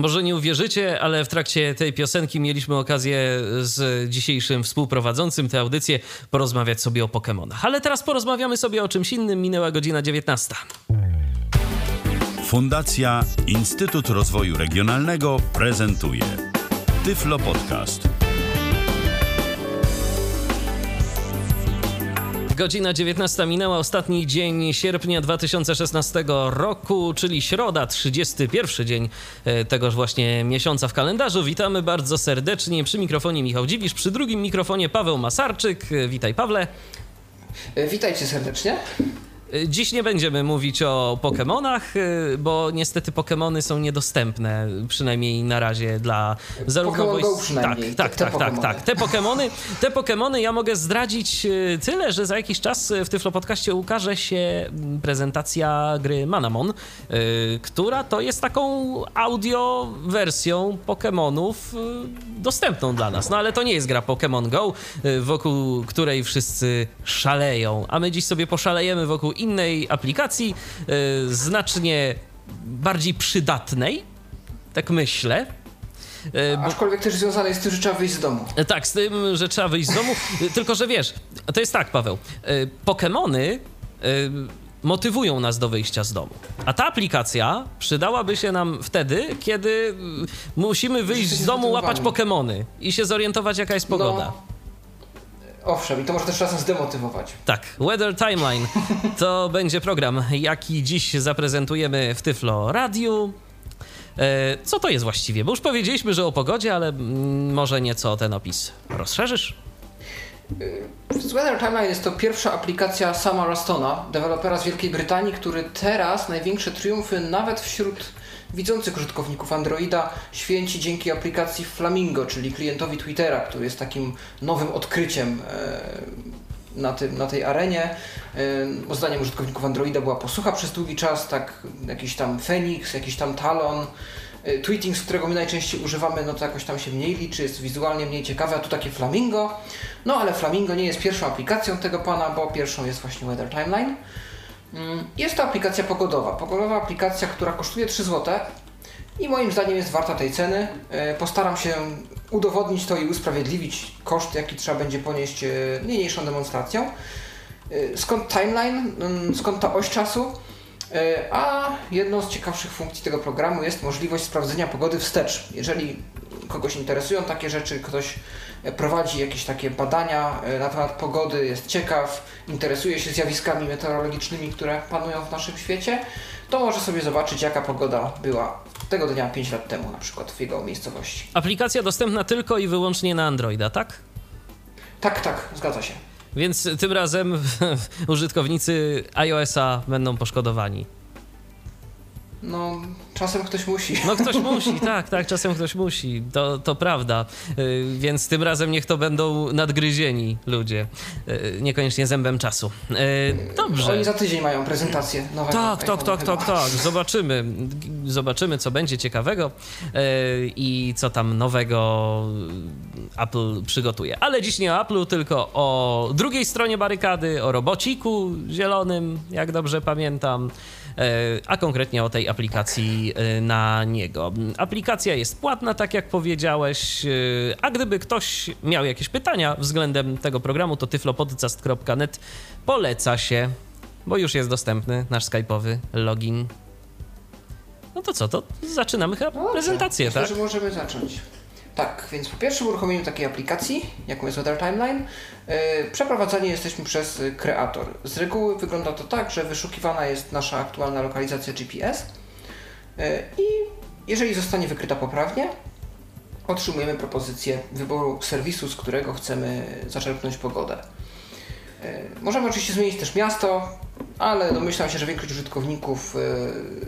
Może nie uwierzycie, ale w trakcie tej piosenki mieliśmy okazję z dzisiejszym współprowadzącym tę audycję porozmawiać sobie o Pokémonach. Ale teraz porozmawiamy sobie o czymś innym. Minęła godzina 19. Fundacja Instytut Rozwoju Regionalnego prezentuje Tyflo Podcast. Godzina 19 minęła, ostatni dzień sierpnia 2016 roku, czyli środa, 31 dzień e, tegoż właśnie miesiąca w kalendarzu. Witamy bardzo serdecznie przy mikrofonie Michał Dziwisz, przy drugim mikrofonie Paweł Masarczyk. E, witaj Pawle. E, witajcie serdecznie. Dziś nie będziemy mówić o Pokémonach, y, bo niestety Pokémony są niedostępne, przynajmniej na razie dla zarówno Pokémon Go przynajmniej. Tak, tak, tak, tak, tak. Te Pokémony, te Pokémony ja mogę zdradzić y, tyle, że za jakiś czas w Tyflo Podcaście ukaże się mm, prezentacja gry Manamon, y, która to jest taką audio wersją Pokémonów dostępną dla nas. No ale to nie jest gra Pokémon Go, wokół której wszyscy szaleją, a my dziś sobie poszalejemy wokół innej aplikacji, yy, znacznie bardziej przydatnej, tak myślę. Yy, Aczkolwiek też związanej z tym, że trzeba wyjść z domu. E, tak, z tym, że trzeba wyjść z domu. Tylko, że wiesz, to jest tak, Paweł. Pokemony motywują nas do wyjścia z domu. A ta aplikacja przydałaby się nam wtedy, kiedy musimy wyjść z domu, łapać Pokemony i się zorientować, jaka jest pogoda. No. Owszem, i to może też czasem zdemotywować. Tak, Weather Timeline to będzie program, jaki dziś zaprezentujemy w Tyflo Radiu. E, co to jest właściwie? Bo już powiedzieliśmy, że o pogodzie, ale mm, może nieco ten opis rozszerzysz? E, Weather Timeline jest to pierwsza aplikacja sama Rastona, dewelopera z Wielkiej Brytanii, który teraz największe triumfy nawet wśród widzących użytkowników Androida święci dzięki aplikacji Flamingo, czyli klientowi Twittera, który jest takim nowym odkryciem e, na, tym, na tej arenie. E, zdaniem użytkowników Androida była posłucha przez długi czas, tak jakiś tam Phoenix, jakiś tam Talon. E, tweeting, z którego my najczęściej używamy, no to jakoś tam się mniej liczy, jest wizualnie mniej ciekawe, a tu takie Flamingo. No ale Flamingo nie jest pierwszą aplikacją tego pana, bo pierwszą jest właśnie Weather Timeline. Mm, jest to aplikacja pogodowa. Pogodowa aplikacja, która kosztuje 3 zł i moim zdaniem jest warta tej ceny. E, postaram się udowodnić to i usprawiedliwić koszt, jaki trzeba będzie ponieść e, niniejszą demonstracją. E, skąd timeline? Mm, skąd ta oś czasu? A jedną z ciekawszych funkcji tego programu jest możliwość sprawdzenia pogody wstecz. Jeżeli kogoś interesują takie rzeczy, ktoś prowadzi jakieś takie badania e, na temat pogody, jest ciekaw, interesuje się zjawiskami meteorologicznymi, które panują w naszym świecie, to może sobie zobaczyć, jaka pogoda była tego dnia 5 lat temu, na przykład w jego miejscowości. Aplikacja dostępna tylko i wyłącznie na Androida, tak? Tak, tak, zgadza się. Więc tym razem użytkownicy iOS-a będą poszkodowani. No, czasem ktoś musi. No ktoś musi, tak, tak, czasem ktoś musi. To, to prawda. Y, więc tym razem niech to będą nadgryzieni ludzie. Y, niekoniecznie zębem czasu. Y, dobrze. Oni za tydzień mają prezentację nowego. Tak, tak, tak, tak, tak. Zobaczymy. Zobaczymy, co będzie ciekawego i co tam nowego Apple przygotuje. Ale dziś nie o Apple'u, tylko o drugiej stronie barykady, o robociku zielonym, jak dobrze pamiętam. E, a konkretnie o tej aplikacji e, na niego. Aplikacja jest płatna, tak jak powiedziałeś, e, a gdyby ktoś miał jakieś pytania względem tego programu, to tyflopodcast.net poleca się, bo już jest dostępny nasz skype'owy login. No to co, to zaczynamy chyba prezentację, Myślę, tak? że możemy zacząć. Tak, więc po pierwszym uruchomieniu takiej aplikacji, jaką jest Weather Timeline, yy, przeprowadzani jesteśmy przez kreator. Z reguły wygląda to tak, że wyszukiwana jest nasza aktualna lokalizacja GPS yy, i jeżeli zostanie wykryta poprawnie, otrzymujemy propozycję wyboru serwisu, z którego chcemy zaczerpnąć pogodę. Yy, możemy oczywiście zmienić też miasto, ale domyślam się, że większość użytkowników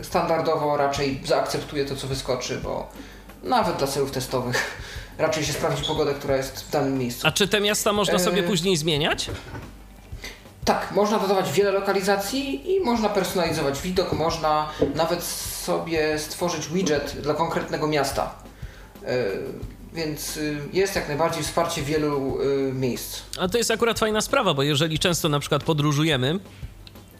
standardowo raczej zaakceptuje to, co wyskoczy, bo nawet dla celów testowych raczej się sprawdzi pogodę, która jest w danym miejscu. A czy te miasta można sobie e... później zmieniać? Tak, można dodawać wiele lokalizacji i można personalizować widok, można nawet sobie stworzyć widget dla konkretnego miasta. E... Więc y, jest jak najbardziej wsparcie wielu y, miejsc. A to jest akurat fajna sprawa, bo jeżeli często na przykład podróżujemy,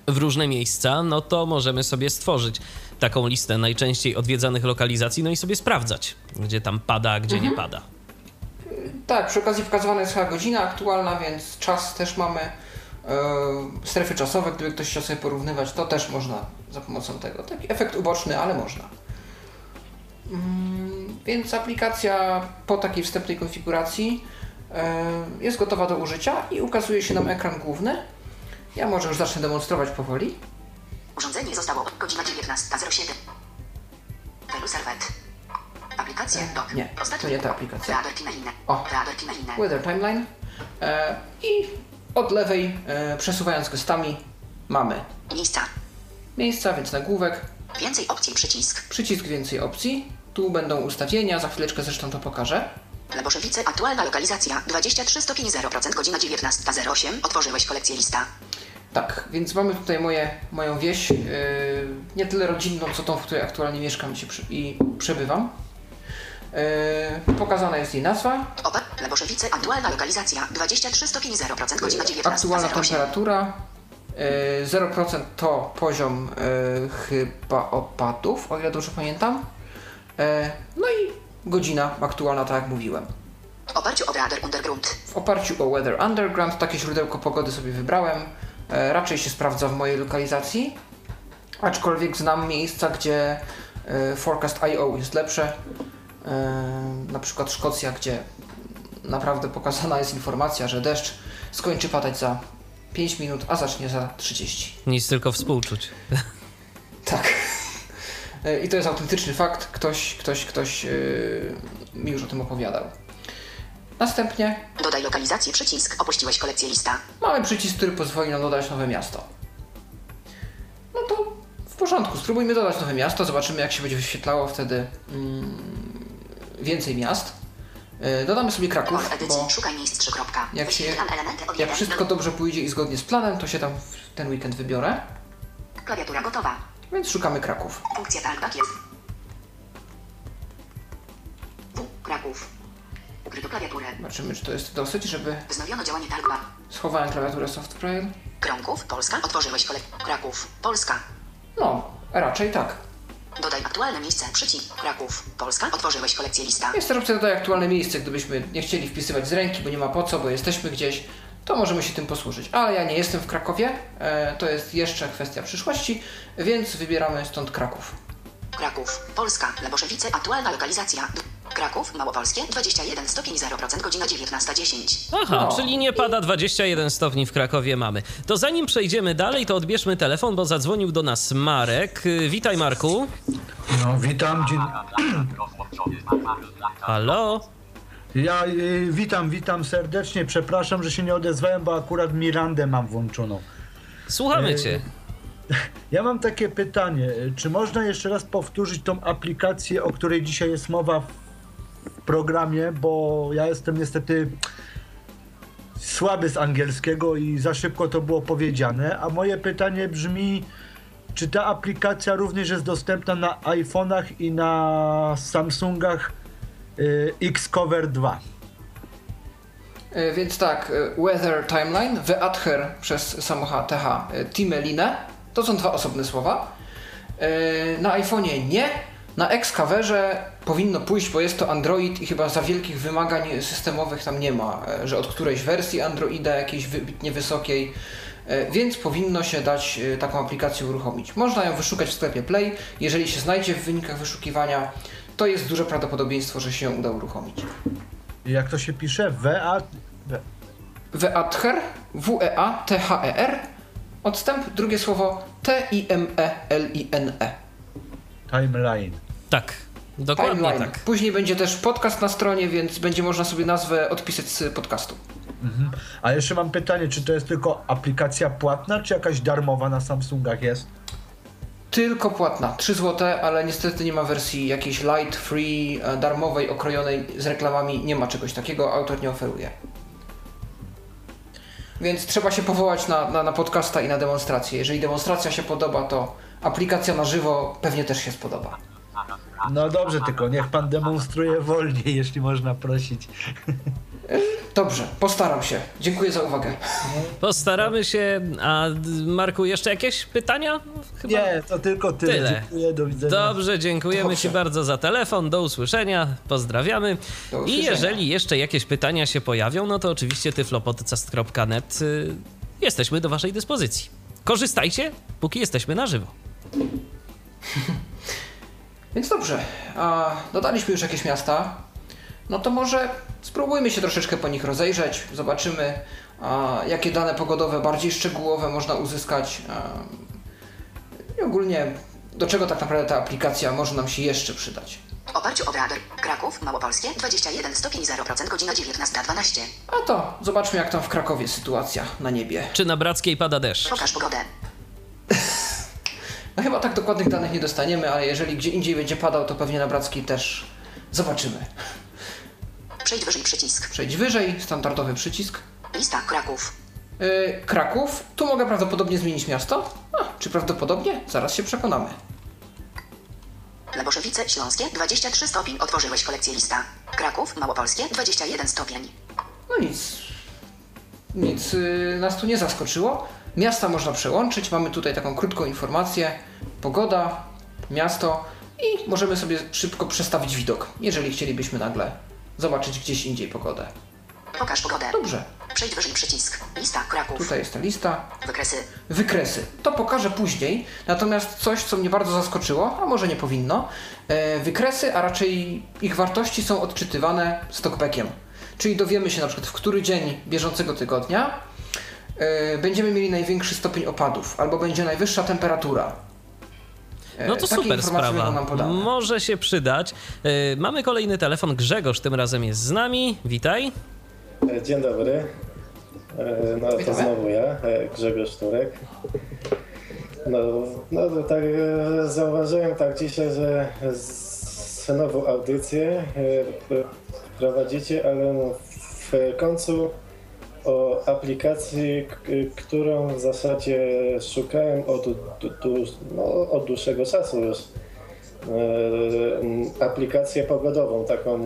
w różne miejsca, no to możemy sobie stworzyć taką listę najczęściej odwiedzanych lokalizacji, no i sobie sprawdzać, gdzie tam pada, a gdzie nie pada. Tak, przy okazji wskazywana jest chyba godzina aktualna, więc czas też mamy. E, strefy czasowe, gdyby ktoś chciał sobie porównywać, to też można za pomocą tego. Taki efekt uboczny, ale można. Mm, więc aplikacja po takiej wstępnej konfiguracji e, jest gotowa do użycia i ukazuje się nam ekran główny. Ja może już zacznę demonstrować powoli. Urządzenie zostało godzina 19.07. Pelu serwet. Aplikacje dock. nie, to nie ta aplikacja. O. Weather Timeline e, i od lewej, e, przesuwając gestami, mamy Miejsca. miejsca, więc nagłówek, Więcej opcji przycisk. przycisk więcej opcji. Tu będą ustawienia, za chwileczkę zresztą to pokażę. Leboszewice. Aktualna lokalizacja 23 stopień 0%. Godzina 19.08. Otworzyłeś kolekcję lista. Tak, więc mamy tutaj moje, moją wieś, yy, nie tyle rodzinną, co tą, w której aktualnie mieszkam i przebywam. Yy, pokazana jest jej nazwa, Opa. Leboszewice. Aktualna lokalizacja 23 stopień 0%. Godzina aktualna 19.08. temperatura, yy, 0% to poziom yy, chyba opadów, o ile dobrze pamiętam. Yy, no i godzina aktualna, tak jak mówiłem. W oparciu o Radar Underground. W oparciu o Weather Underground takie źródełko pogody sobie wybrałem. E, raczej się sprawdza w mojej lokalizacji, aczkolwiek znam miejsca, gdzie e, Forecast.io jest lepsze. E, na przykład Szkocja, gdzie naprawdę pokazana jest informacja, że deszcz skończy padać za 5 minut, a zacznie za 30. Nic tylko współczuć. Tak. E, I to jest autentyczny fakt. Ktoś, ktoś, ktoś e, mi już o tym opowiadał. Następnie Dodaj lokalizację. Przycisk. Opuściłeś kolekcję lista. Mamy przycisk, który pozwoli nam dodać nowe miasto. No to w porządku, spróbujmy dodać nowe miasto, zobaczymy jak się będzie wyświetlało wtedy mm, więcej miast. Yy, dodamy sobie Kraków, bo Szukaj miejsc 3. kropka. jak się- jak 1 wszystko dobrze pójdzie i zgodnie z planem, to się tam w ten weekend wybiorę. Klawiatura gotowa. Więc szukamy Kraków. Funkcja talkback jest. W. Kraków. Ukryto klawiaturę. Zobaczymy, czy to jest dosyć, żeby... Wznowiono działanie talkback. Schowałem klawiaturę Software. Krąków. Polska. Otworzyłeś kole... Kraków. Polska. No, raczej tak. Dodaj aktualne miejsce. Przycisk. Kraków. Polska. Otworzyłeś kolekcję lista. Jest też opcja dodaj aktualne miejsce, gdybyśmy nie chcieli wpisywać z ręki, bo nie ma po co, bo jesteśmy gdzieś, to możemy się tym posłużyć. Ale ja nie jestem w Krakowie, e, to jest jeszcze kwestia przyszłości, więc wybieramy stąd Kraków. Kraków. Polska. Leboszewice. Aktualna lokalizacja. Kraków. Małopolskie. 21 stopień 0%. Godzina 19.10. Aha, No. czyli nie pada 21 stopni w Krakowie mamy. To zanim przejdziemy dalej, to odbierzmy telefon, bo zadzwonił do nas Marek. Y, Witaj Marku. No, witam. Dzień... Halo? Ja y, witam, witam serdecznie. Przepraszam, że się nie odezwałem, bo akurat Mirandę mam włączoną. Słuchamy Ej. cię. Ja mam takie pytanie. Czy można jeszcze raz powtórzyć tą aplikację, o której dzisiaj jest mowa w programie, bo ja jestem niestety słaby z angielskiego i za szybko to było powiedziane. A moje pytanie brzmi, czy ta aplikacja również jest dostępna na iPhone'ach i na Samsungach Xcover 2? E, Więc tak, e, Weather Timeline, Weather przez samocha TH, e, Timeline, to są dwa osobne słowa. Na iPhone'ie nie, na Xcoverze powinno pójść, bo jest to Android i chyba za wielkich wymagań systemowych tam nie ma, że od którejś wersji Androida jakiejś wybitnie wysokiej, więc powinno się dać taką aplikację uruchomić. Można ją wyszukać w sklepie Play, jeżeli się znajdzie w wynikach wyszukiwania, to jest duże prawdopodobieństwo, że się ją uda uruchomić. Jak to się pisze? WA... Weather, W-E-A-T-H-E-R, odstęp, drugie słowo T-I-M-E-L-I-N-E. Timeline. Tak, dokładnie Timeline. tak. Później będzie też podcast na stronie, więc będzie można sobie nazwę odpisać z podcastu. A jeszcze mam pytanie, czy to jest tylko aplikacja płatna, czy jakaś darmowa na Samsungach jest? Tylko płatna, 3 zł, ale niestety nie ma wersji jakiejś light, free, e, darmowej, okrojonej z reklamami. Nie ma czegoś takiego, autor nie oferuje. Więc trzeba się powołać na, na, na podcasta i na demonstrację. Jeżeli demonstracja się podoba, to aplikacja na żywo pewnie też się spodoba. No dobrze, tylko niech pan demonstruje wolniej, jeśli można prosić. Dobrze, postaram się. Dziękuję za uwagę. Postaramy się. A Marku, jeszcze jakieś pytania? Chyba... Nie, to tylko tyle. Tyle. Dziękuję, do widzenia. Dobrze, dziękujemy Dobrze. Ci bardzo za telefon. Do usłyszenia. Pozdrawiamy. Do I usłyszenia. jeżeli jeszcze jakieś pytania się pojawią, no to oczywiście tyflopodcast.net y, jesteśmy do Waszej dyspozycji. Korzystajcie, póki jesteśmy na żywo. Więc dobrze, a dodaliśmy już jakieś miasta. No to może spróbujmy się troszeczkę po nich rozejrzeć. Zobaczymy, jakie dane pogodowe bardziej szczegółowe można uzyskać. I ogólnie, do czego tak naprawdę ta aplikacja może nam się jeszcze przydać. W oparciu o radar. Kraków, Małopolskie, 21 stopień 0%, godzina 19.12. A to zobaczmy, jak tam w Krakowie sytuacja na niebie. Czy na Brackiej pada deszcz? Pokaż pogodę. No chyba tak dokładnych danych nie dostaniemy, ale jeżeli gdzie indziej będzie padał, to pewnie na Brackiej też zobaczymy. Przejdź wyżej przycisk. Przejdź wyżej, standardowy przycisk. Lista Kraków. Yy, Kraków. Tu mogę prawdopodobnie zmienić miasto. A, czy prawdopodobnie? Zaraz się przekonamy. Leboszewice Śląskie, 23 stopień. Otworzyłeś kolekcję lista. Kraków, Małopolskie, 21 stopień. No nic. Nic yy, nas tu nie zaskoczyło. Miasta można przełączyć. Mamy tutaj taką krótką informację. Pogoda, miasto i możemy sobie szybko przestawić widok, jeżeli chcielibyśmy nagle zobaczyć gdzieś indziej pogodę. Pokaż pogodę. Dobrze, Przejdź wyżej przycisk. Lista Kraków. tutaj jest ta lista. Wykresy. Wykresy. To pokażę później. Natomiast coś, co mnie bardzo zaskoczyło, a może nie powinno. E, wykresy, a raczej ich wartości są odczytywane stockbackiem. Czyli dowiemy się na przykład, w który dzień bieżącego tygodnia e, będziemy mieli największy stopień opadów, albo będzie najwyższa temperatura. E, No to super informacje sprawa. Może się przydać. Yy, mamy kolejny telefon. Grzegorz tym razem jest z nami. Witaj. E, Dzień dobry. E, No to Witamy. znowu ja, e, Grzegorz Turek. No, no tak e, zauważyłem tak dzisiaj, że z- nową audycję e, prowadzicie, ale no w końcu o aplikacji, którą w zasadzie szukałem od, no, od dłuższego czasu już. E, aplikację pogodową, taką,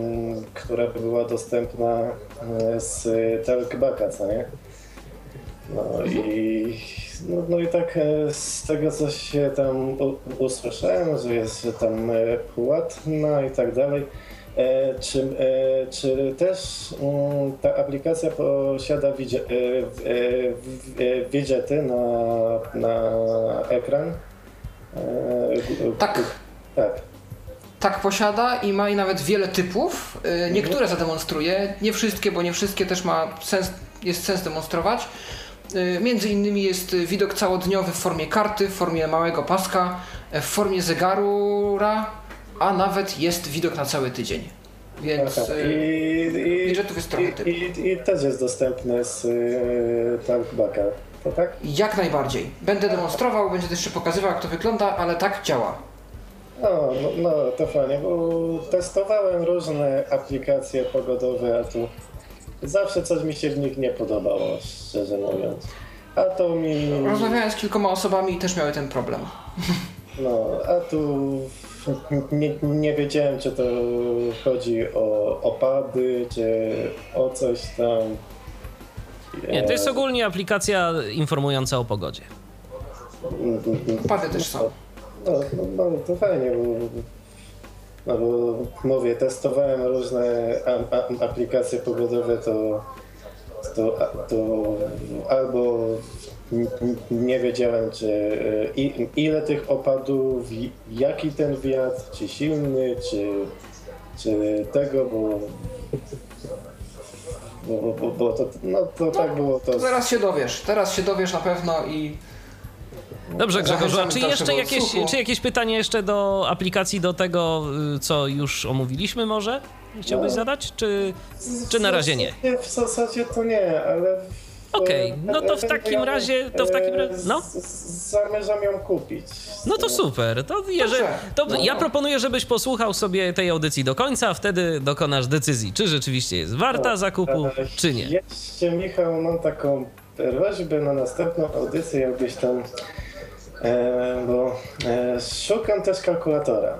która by była dostępna e, z Talkbacka, co nie? No i, no, no i tak e, z tego, co się tam usłyszałem, że jest tam płatna i tak dalej, czy, e, czy też mm, ta aplikacja posiada widże, e, w- e, w- e, widżety na, na ekran? E, Tak. Tak. Tak posiada i ma i nawet wiele typów. Y, Niektóre zademonstruję, nie wszystkie, bo nie wszystkie też ma sens, jest sens demonstrować. Między innymi jest widok całodniowy w formie karty, w formie małego paska, e, w formie zegarura, a nawet jest widok na cały tydzień. Więc Aha, y, I, i, budżetów jest trochę i, typu. i, I też jest dostępny z y, Talkbacka. To tak? jak najbardziej. Będę demonstrował, będę też jeszcze pokazywał jak to wygląda, ale tak działa. No, no, no to fajnie, bo testowałem różne aplikacje pogodowe, a tu zawsze coś mi się w nich nie podobało, szczerze mówiąc. A to mi. Rozmawiałem z kilkoma osobami i też miały ten problem. No, a tu nie, nie wiedziałem, czy to chodzi o opady, czy o coś tam. Nie, to jest ogólnie aplikacja informująca o pogodzie. Opady też są. No, no, no to fajnie, bo, no bo mówię, testowałem różne a, a, aplikacje pogodowe, to, to, to albo nie wiedziałem, czy e, i, ile tych opadów, jaki ten wiatr, czy silny, czy, czy tego, bo, bo, bo, bo to, no, to tak było to. Zaraz się dowiesz, teraz się dowiesz na pewno i Dobrze, Grzegorzu, czy jeszcze jakieś, odsłuchu. czy jakieś pytanie jeszcze do aplikacji, do tego, y, co już omówiliśmy może? Chciałbyś No. zadać, czy, czy na razie nie? W zasadzie to nie, ale. Okej, no to w takim razie- to w takim razie- no. Zamierzam ją kupić. No to super. To, jeżeli, to ja proponuję, żebyś posłuchał sobie tej audycji do końca, a wtedy dokonasz decyzji, czy rzeczywiście jest warta zakupu, E, czy nie. Jeszcze, Michał, mam taką prośbę na następną audycję, jakbyś tam. E, bo e, szukam też kalkulatora.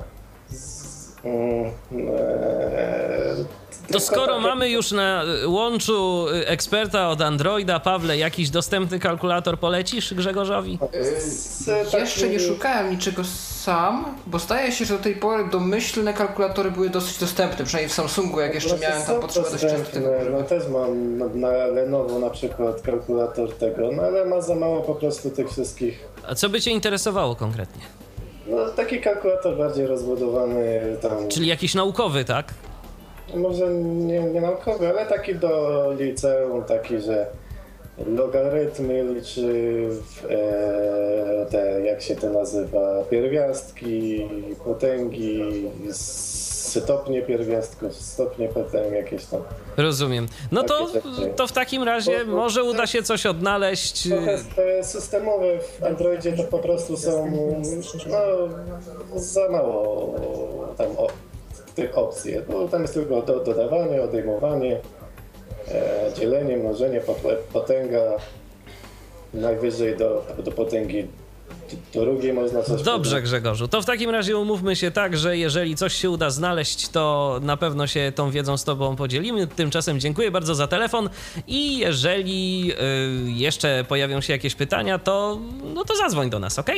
E, To skoro mamy już na łączu y, eksperta od Androida, Pawle, jakiś dostępny kalkulator polecisz Grzegorzowi? Z Jeszcze nie szukałem niczego sam, bo zdaje się, że do tej pory domyślne kalkulatory były dosyć dostępne, przynajmniej w Samsungu, jak jeszcze miałem tam potrzebę dość często No też mam na, na Lenovo na przykład kalkulator tego, no ale ma za mało po prostu tych wszystkich. A co by cię interesowało konkretnie? No taki kalkulator bardziej rozbudowany tam. Czyli jakiś naukowy, tak? Może nie, nie naukowy, ale taki do liceum, taki, że logarytmy liczy, e, te, jak się to nazywa, pierwiastki, potęgi, stopnie pierwiastków, stopnie potęg, jakieś tam. Rozumiem. No to, rzeczy. to w takim razie Bo- bo- może uda się coś odnaleźć. te systemowe w Androidzie to po prostu są no, za mało tam o, tych opcji. Bo tam jest tylko do, dodawanie, odejmowanie, e, dzielenie, mnożenie, pot- potęga. Najwyżej do, do potęgi drugiej można coś Dobrze, dodać. Grzegorzu. To w takim razie umówmy się tak, że jeżeli coś się uda znaleźć, to na pewno się tą wiedzą z Tobą podzielimy. Tymczasem dziękuję bardzo za telefon i jeżeli y, jeszcze pojawią się jakieś pytania, to, no to zadzwoń do nas, ok?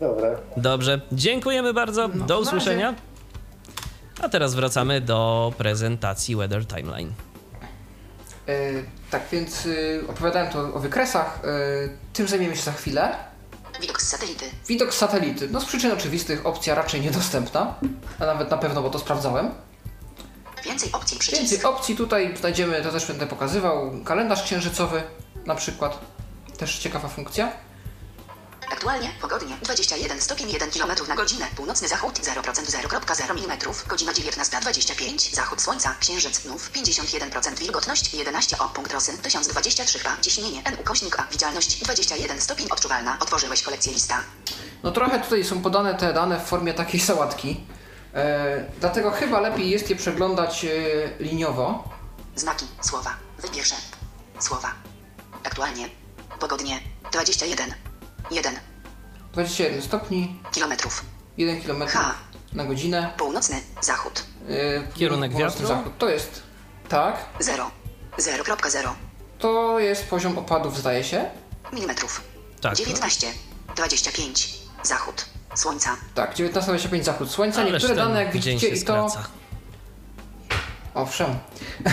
Dobra. Dobrze, dziękujemy bardzo. No, do usłyszenia. A teraz wracamy do prezentacji Weather Timeline. E, tak więc y, opowiadałem to o wykresach, e, tym zajmiemy się za chwilę. Widok z satelity. Widok z satelity. No z przyczyn oczywistych opcja raczej niedostępna, a nawet na pewno, bo to sprawdzałem. Więcej opcji przycisk. Więcej opcji tutaj znajdziemy, to też będę pokazywał, kalendarz księżycowy na przykład. Też ciekawa funkcja. Aktualnie pogodnie 21 stopień 1 km na godzinę. Północny zachód 0% 0,0 mm. Godzina 19.25. Zachód słońca. Księżyc znów 51% wilgotność 11 o punkt rosy 1023 H. Ciśnienie N ukośnik A. Widzialność 21 stopień odczuwalna. Otworzyłeś kolekcję lista. No trochę tutaj są podane te dane w formie takiej sałatki. E, dlatego chyba lepiej jest je przeglądać e, liniowo. Znaki. Słowa. Wybierze. Słowa. Aktualnie. Pogodnie 21 1 21 stopni, kilometrów. 1 km Ha. na godzinę. Północny zachód E, Kierunek wiatru? Zachód. To jest, tak, 0 0.0 to jest poziom opadów zdaje się. milimetrów. Tak. 19 25 zachód słońca. Tak, 19.25 zachód słońca. Ależ Niektóre dane jak widzicie i to... skraca. Owszem.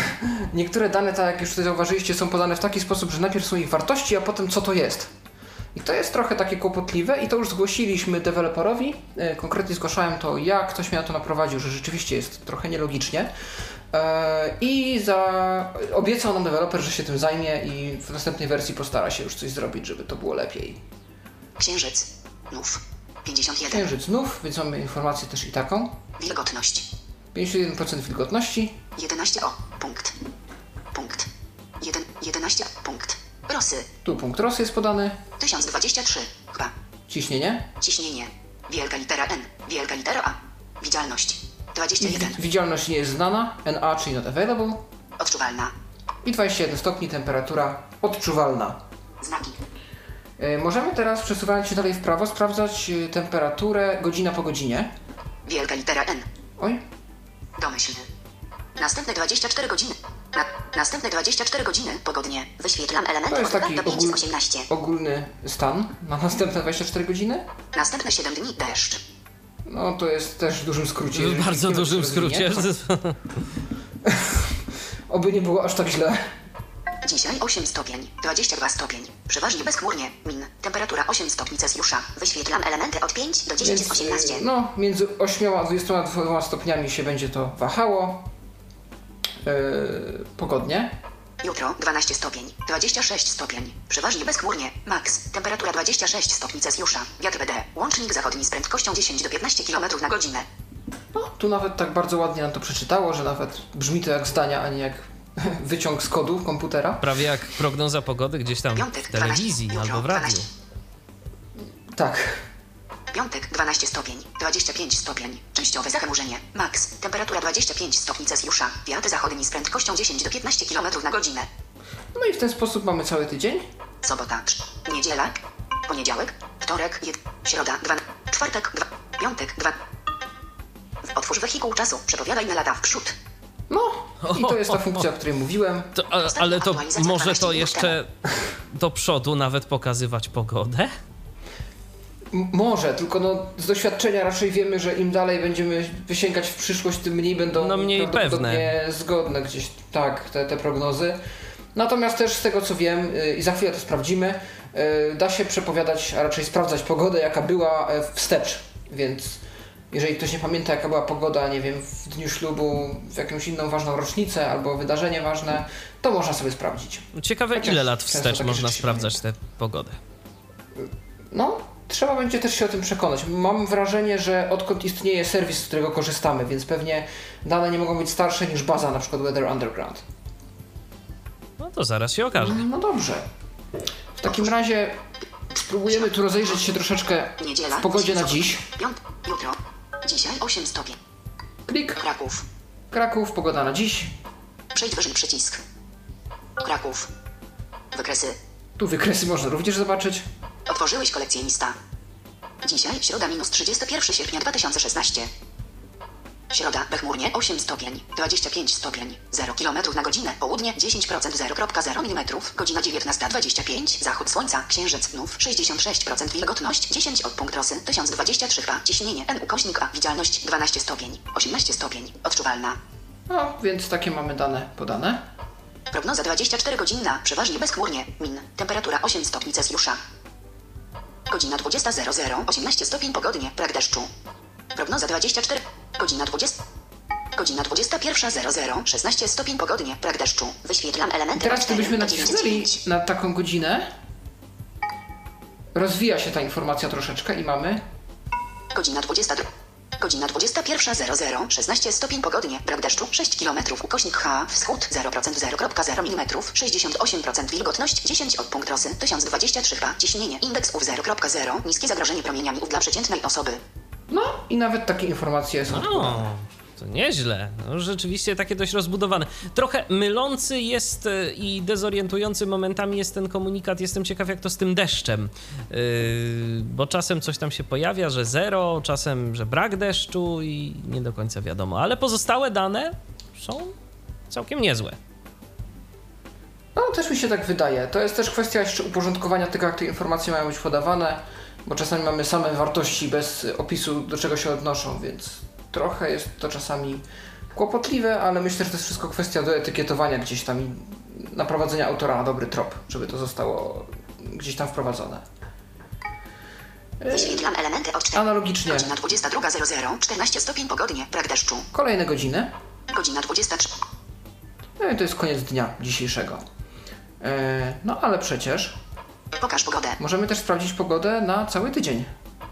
Niektóre dane, tak jak już tutaj zauważyliście, są podane w taki sposób, że najpierw są ich wartości, a potem co to jest. I to jest trochę takie kłopotliwe i to już zgłosiliśmy deweloperowi. E, Konkretnie zgłaszałem to ja, ktoś mnie na to naprowadził, że rzeczywiście jest trochę nielogicznie. E, I za... obiecał nam deweloper, że się tym zajmie i w następnej wersji postara się już coś zrobić, żeby to było lepiej. Księżyc. Nów. 51. Księżyc znów, więc mamy informację też i taką. Wilgotność. 51% wilgotności. 11 o. Punkt. Punkt. 1, 11 punkt. Rosy. Tu punkt rosy jest podany. 1023. Chyba. Ciśnienie. Ciśnienie. Wielka litera N. Wielka litera A. Widzialność. 21. Widzialność nie jest znana, NA, czyli not available. Odczuwalna. I 21 stopni, temperatura odczuwalna. Znaki. E, możemy teraz, przesuwając się dalej w prawo, sprawdzać e, temperaturę godzina po godzinie. Wielka litera N. Oj, Domyślny. Następne 24 godziny. Na, następne 24 godziny pogodnie. Wyświetlam elementy to jest od taki 2 do 5 z ogól, 18. ogólny stan na następne 24 godziny. Następne 7 dni deszcz. No to jest też w dużym skrócie. W bardzo dużym rozwinie. skrócie. Oby nie było aż tak źle. Dzisiaj 8 stopień, 22 stopień. Przeważnie bezchmurnie. Min. Temperatura 8 stopni Celsjusza. Wyświetlam elementy od 5 do 10 z Więc 18. e, no, między 8 a 22 stopniami się będzie to wahało. E, pogodnie. Jutro 12 stopień, 26 stopień. Przeważnie bezchmurnie. Max. Temperatura 26 stopni Celsjusza. Wiatr BD. Łącznik zachodni z prędkością 10 do 15 km na godzinę. No, tu nawet tak bardzo ładnie nam to przeczytało, że nawet brzmi to jak zdania, a nie jak wyciąg z kodu komputera. Prawie jak prognoza pogody gdzieś tam Piątek w telewizji 12, albo w radiu. 12. Tak. Piątek 12 stopień, 25 stopień. Częściowe zachmurzenie. Max. Temperatura 25 stopni Celsjusza. Wiatr zachodni z prędkością 10 do 15 km na godzinę. No i w ten sposób mamy cały tydzień. Sobota, niedziela, poniedziałek, wtorek, jed, środa, dwa, czwartek, dwa, piątek, dwa. Otwórz wehikuł czasu, przepowiadaj na lata w przód. No, I to jest ta funkcja, o której mówiłem. To, ale to może to jeszcze do przodu nawet pokazywać pogodę? Może, tylko no, z doświadczenia raczej wiemy, że im dalej będziemy wysięgać w przyszłość, tym mniej będą No, mniej prawdopodobnie zgodne gdzieś tak te, te prognozy. Natomiast też z tego co wiem y, i za chwilę to sprawdzimy, y, da się przepowiadać, a raczej sprawdzać pogodę, jaka była e, wstecz. Więc jeżeli ktoś nie pamięta, jaka była pogoda, nie wiem, w dniu ślubu, w jakąś inną ważną rocznicę albo wydarzenie ważne, to można sobie sprawdzić. Ciekawe, Chociaż ile lat wstecz można sprawdzać tę pogodę. No, trzeba będzie też się o tym przekonać. Mam wrażenie, że odkąd istnieje serwis, z którego korzystamy, więc pewnie dane nie mogą być starsze niż baza, na przykład Weather Underground. No to zaraz się okaże. No dobrze. W takim razie spróbujemy tu rozejrzeć się troszeczkę w pogodzie na dziś. Piąt. Jutro. Dzisiaj 8 stopień. Klik. Kraków. Kraków, pogoda na dziś. Przejdź wyżej przycisk. Kraków. Wykresy. Tu wykresy można również zobaczyć. Otworzyłeś kolekcję lista. Dzisiaj, środa minus 31 sierpnia 2016. Środa, bechmurnie 8 stopień, 25 stopień, 0 km na godzinę, południe 10% 0,0 mm, godzina 19.25, zachód słońca, księżyc, znów 66% wilgotność, 10 od punkt rosy, 1023 H, ciśnienie N ukośnik A, widzialność 12 stopień, 18 stopień, odczuwalna. No, więc takie mamy dane podane. Prognoza 24 godzinna, przeważnie bezchmurnie, min, temperatura 8 stopni Celsjusza. Godzina 20.00, 18 stopień pogodnie, brak deszczu. Prognoza 24, godzina 20. Godzina 21.00, 16 stopień pogodnie, brak deszczu. Wyświetlam elementy Teraz O4, gdybyśmy nacisnęli 9. na taką godzinę, rozwija się ta informacja troszeczkę i mamy Godzina 22. Godzina 21.00, 16 stopień pogodnie, brak deszczu, 6 km, ukośnik H, wschód. 0%, 0,0 mm, 68% wilgotność, 10 od punkt rosy, 1023 H, ciśnienie, indeks UW 0,0, niskie zagrożenie promieniami UW dla przeciętnej osoby. No i nawet takie informacje są. To nieźle. No, rzeczywiście takie dość rozbudowane. Trochę mylący jest e, i dezorientujący momentami jest ten komunikat. Jestem ciekaw, jak to z tym deszczem. Yy, bo czasem coś tam się pojawia, że zero, czasem, że brak deszczu i nie do końca wiadomo. Ale pozostałe dane są całkiem niezłe. No, też mi się tak wydaje. To jest też kwestia jeszcze uporządkowania tego, jak te informacje mają być podawane, bo czasami mamy same wartości bez opisu, do czego się odnoszą, więc trochę jest to czasami kłopotliwe, ale myślę, że to jest wszystko kwestia do etykietowania gdzieś tam i naprowadzenia autora na dobry trop, żeby to zostało gdzieś tam wprowadzone. Wyświetlam elementy od 4. Analogicznie Godzina 22.00, 14 stopień pogodnie, brak deszczu. kolejne godziny. Godzina 23. No i to jest koniec dnia dzisiejszego. E, No ale przecież Pokaż pogodę. możemy też sprawdzić pogodę na cały tydzień.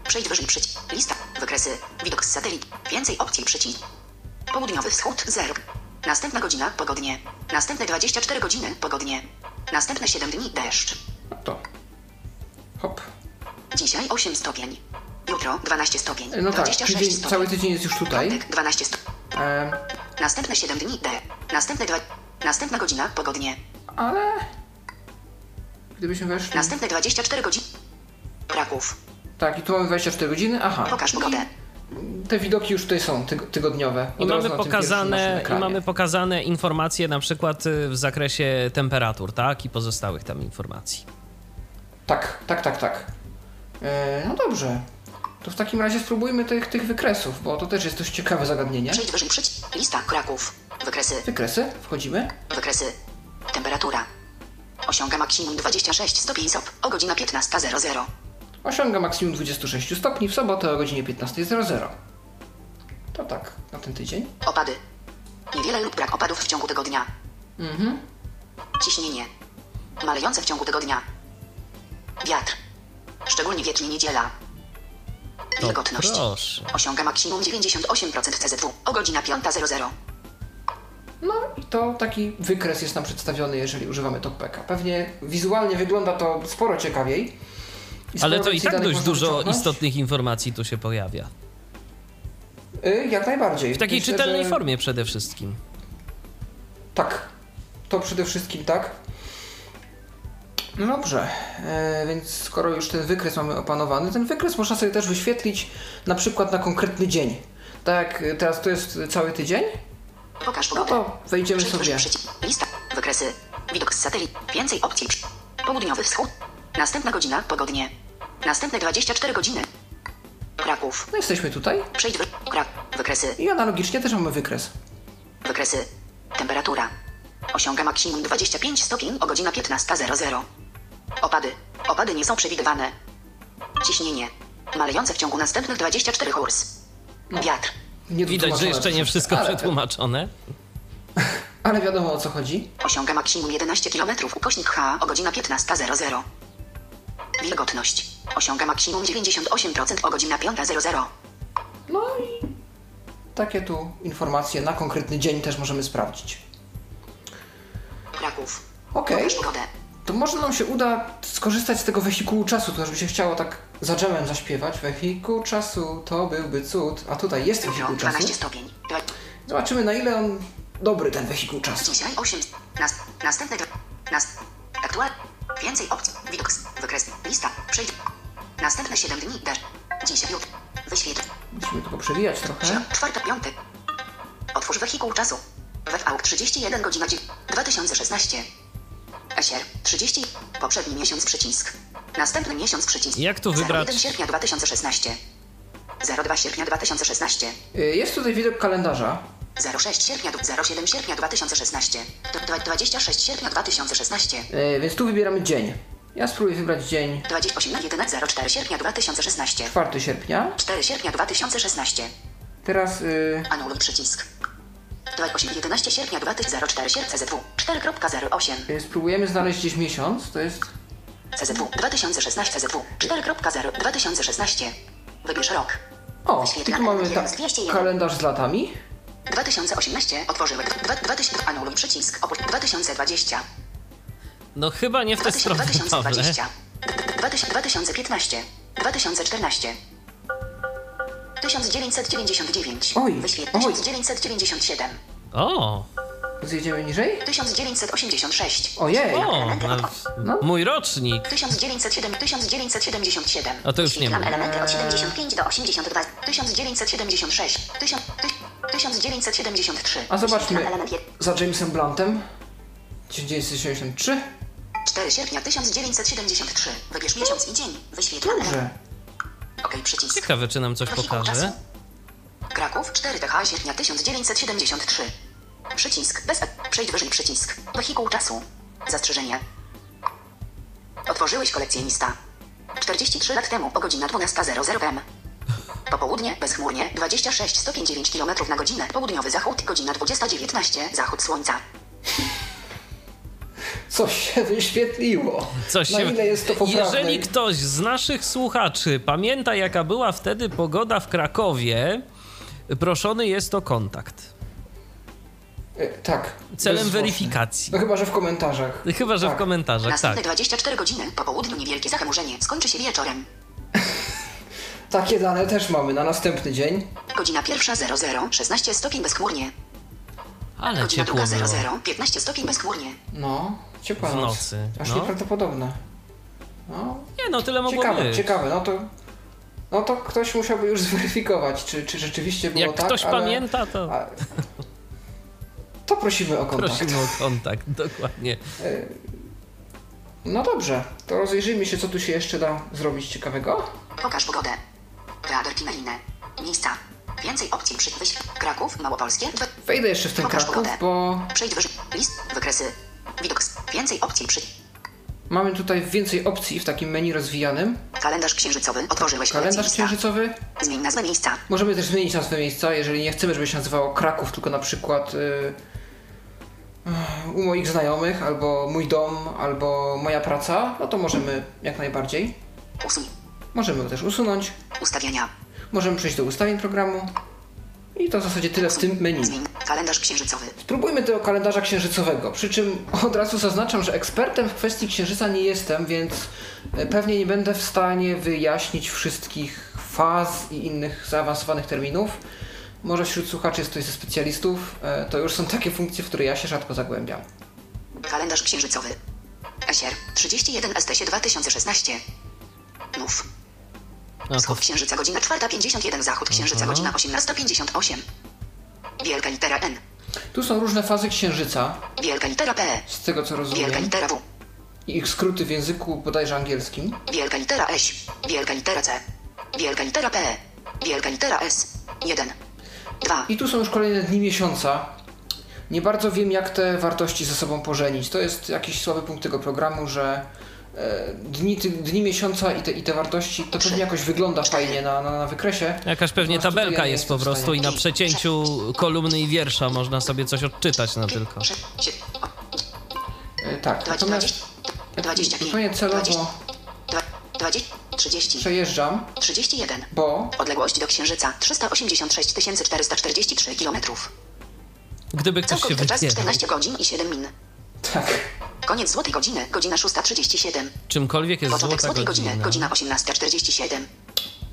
Przejdź wyżej przycisk. Lista. Wykresy. Widok z satelit. Więcej opcji przycisk. Południowy wschód 0. Następna godzina pogodnie. Następne 24 godziny pogodnie. Następne 7 dni deszcz. No to hop. Dzisiaj 8 stopień. Jutro 12 stopień. No tak, 26 tydzień, stopień. cały tydzień jest już tutaj. Piątek 12 stopień. E, Następne 7 dni D. Następne 2. Następna godzina pogodnie. ale gdybyśmy weszli. Następne 24 godziny. Kraków. Tak, i tu mamy 24 godziny. Aha. Pokaż pogodę. Te widoki już tutaj są tyg- tygodniowe. I mamy, pokazane, I mamy pokazane informacje na przykład y, w zakresie temperatur, tak? I pozostałych tam informacji. Tak, tak, tak, tak. E, no dobrze. To w takim razie spróbujmy tych, tych wykresów, bo to też jest dość ciekawe zagadnienie. Przejdź wyżej przycisk. Lista. Kraków. Wykresy. Wykresy, wchodzimy. Wykresy. Temperatura. Osiąga maksimum 26 stopni SOP o godzina 15.00. Osiąga maksimum 26 stopni w sobotę o godzinie 15.00. To tak, na ten tydzień. Opady. Niewiele lub brak opadów w ciągu tygodnia. Mhm. Ciśnienie. Malejące w ciągu tygodnia. Wiatr. Szczególnie wiecznie niedziela. Wilgotność. proszę. Osiąga maksimum 98% CZW o godzina 5.00. No i to taki wykres jest nam przedstawiony, jeżeli używamy TopPeka. Pewnie wizualnie wygląda to sporo ciekawiej. Ale to i tak dość dużo wyciągnąć. istotnych informacji tu się pojawia. Y, jak najbardziej. W takiej Myślę, czytelnej że- formie przede wszystkim. Tak. To przede wszystkim tak. No dobrze, e, więc skoro już ten wykres mamy opanowany, ten wykres można sobie też wyświetlić na przykład na konkretny dzień. Tak jak teraz to jest cały tydzień, Pokaż No pogodę. to wejdziemy sobie. przycisk. Lista. Wykresy. Widok z satelit. Więcej opcji. Południowy wschód. Następna godzina. Pogodnie. Następne 24 godziny. Kraków. No jesteśmy tutaj Przejdź wy... Krak. Wykresy. i analogicznie też mamy wykres. Wykresy. Temperatura. Osiąga maksimum 25 stopni o godzina 15.00. Opady. Opady nie są przewidywane. Ciśnienie. Malejące w ciągu następnych 24 hurs. Wiatr. Nie Widać, że jeszcze nie wszystko ale, przetłumaczone. Ale wiadomo o co chodzi. Osiąga maksimum 11 km ukośnik H o godzina 15.00. Wilgotność. Osiąga maksimum 98% o godzina 5.00. No i takie tu informacje na konkretny dzień też możemy sprawdzić. Kraków. Okej. Pogodę. To może nam się uda skorzystać z tego wehikułu czasu, to już by się chciało tak za dżemem zaśpiewać. Wehikuł czasu to byłby cud. A tutaj jest wehikuł 12 czasu. Zobaczymy na ile on dobry ten wehikuł czasu. Dzisiaj 8. Nas, następne. Nas, aktual. Więcej opcji. Widok. Wykres. Lista. Przejdź. Następne 7 dni. Deszcz. Dziś jutro. Wyświetl. Musimy tylko przewijać trochę. Czwarta, piątek. Otwórz wehikuł czasu. WFAUK 31 godzina 9. 2016. Esier 30. Poprzedni miesiąc przycisk. Następny miesiąc przycisk. Jak tu wybrać? 1 sierpnia 2016. 02 sierpnia 2016. Y, Jest tutaj widok kalendarza. 06 sierpnia, 07 sierpnia 2016. D- dwa- 26 sierpnia 2016. Y, Więc tu wybieramy dzień. Ja spróbuję wybrać dzień 28 11 04 sierpnia 2016. 4 sierpnia. 4 sierpnia 2016. Teraz y, Anuluj przycisk. 28 11 sierpnia 2004 sierpnia CZW 4.08 y, spróbujemy znaleźć gdzieś miesiąc. To jest CZW 2016 CZW 4.0 2016 Wybierz rok. O, tu mamy ta, miesiąc 201. kalendarz z latami. 2018 otworzymy 2000 anuluj przycisk oprócz 2020 No chyba nie w tę 2000 stronę, Pawle. 2020 2000 2015 2014 1999 Oj, Wyświetl oj. 1997 O, Zjedziemy niżej? 1986 Ojej. o, No. mój rocznik. 1907 1977 A to już nie ma. elementy od 75 do 82 1976 1000 1973 A zobaczmy za Jamesem Bluntem. 1973. 4 sierpnia 1973 Wybierz miesiąc i dzień element Dobrze. OK przycisk Ciekawe, czy nam coś pokaże. Kraków 4 TH sierpnia 1973 Przycisk bez e- Przejdź wyżej przycisk Wehikuł czasu Zastrzeżenie Otworzyłeś kolekcjonista 43 lat temu o godzina 12.00 PM Popołudnie, bezchmurnie, 26 stopień 9 km na godzinę. Południowy zachód, godzina 20.19, zachód słońca. Coś się wyświetliło. Coś Na się... ile jest to poprawne? Jeżeli ktoś z naszych słuchaczy pamięta, jaka była wtedy pogoda w Krakowie, proszony jest o kontakt. E, tak. Celem weryfikacji. No chyba, że w komentarzach. Chyba, że w Tak. komentarzach, Następne tak. 24 godziny, po południu niewielkie zachmurzenie, skończy się wieczorem. Takie dane też mamy na następny dzień. Godzina pierwsza 00, 16 stopień bezchmurnie. Ale Godzina ciepło druga było. 00, 15 stopień bezchmurnie. No, ciepła W noc. nocy, Aż no. nieprawdopodobne. No, Nie no, tyle mogło ciekawe, być. ciekawe. No to, no to ktoś musiałby już zweryfikować, czy, czy rzeczywiście było Jak tak, ktoś ale, pamięta, to a, to prosimy o kontakt. prosimy o kontakt, dokładnie. No dobrze, to rozejrzyjmy się, co tu się jeszcze da zrobić ciekawego. Pokaż pogodę. Teatr Kimelinę. Miejsca. Więcej opcji przy. Kraków, Małopolskie. Dwa. Wejdę jeszcze w ten Pokaż Kraków, pogodę. bo Przejdź wyżej. List. Wykresy. Widok. z- Więcej opcji przy. mamy tutaj więcej opcji w takim menu rozwijanym. Kalendarz księżycowy. Otworzyłeś Kalendarz księżycowy. Zmień nazwę miejsca. Możemy też zmienić nazwę miejsca, jeżeli nie chcemy, żeby się nazywało Kraków, tylko na przykład y, y, u moich znajomych, albo mój dom, albo moja praca, no to możemy jak najbardziej. Usuń. Możemy go też usunąć. Ustawienia. Możemy przejść do ustawień programu. I to w zasadzie tyle w tym menu. Zmień. Kalendarz księżycowy. Spróbujmy tego kalendarza księżycowego. Przy czym od razu zaznaczam, że ekspertem w kwestii księżyca nie jestem, więc e, pewnie nie będę w stanie wyjaśnić wszystkich faz i innych zaawansowanych terminów. Może wśród słuchaczy jest ktoś ze specjalistów. E, To już są takie funkcje, w które ja się rzadko zagłębiam. Kalendarz księżycowy. Esier. 31 STS 2016. Nów. No Wschód księżyca godzina 4.51. Zachód księżyca Aha. godzina 18.58. Wielka litera N. Tu są różne fazy księżyca, Wielka litera P. z tego co Wielka rozumiem. litera W. I ich skróty w języku bodajże angielskim. Wielka litera S. Wielka litera C. Wielka litera P. Wielka litera S. 1. 2. I tu są już kolejne dni miesiąca. Nie bardzo wiem, jak te wartości ze sobą pożenić. To jest jakiś słaby punkt tego programu, że e, dni, ty, dni miesiąca i te, i te wartości to pewnie jakoś wygląda fajnie na, na, na wykresie. Jakaś pewnie Natomiast tutaj tabelka jest po prostu i na przecięciu kolumny i wiersza można sobie coś odczytać no tylko. 6. E, tak, natomiast 25. zupełnie celowo 20. 30. przejeżdżam, 31. bo Odległość do Księżyca 386 443 km. Gdyby ktoś się Całkowity czas wypierał 14 godzin i 7 min. tak, Koniec złotej godziny, godzina 6.37. czymkolwiek jest Początek złota złotej godziny, godzina. godzina 18.47.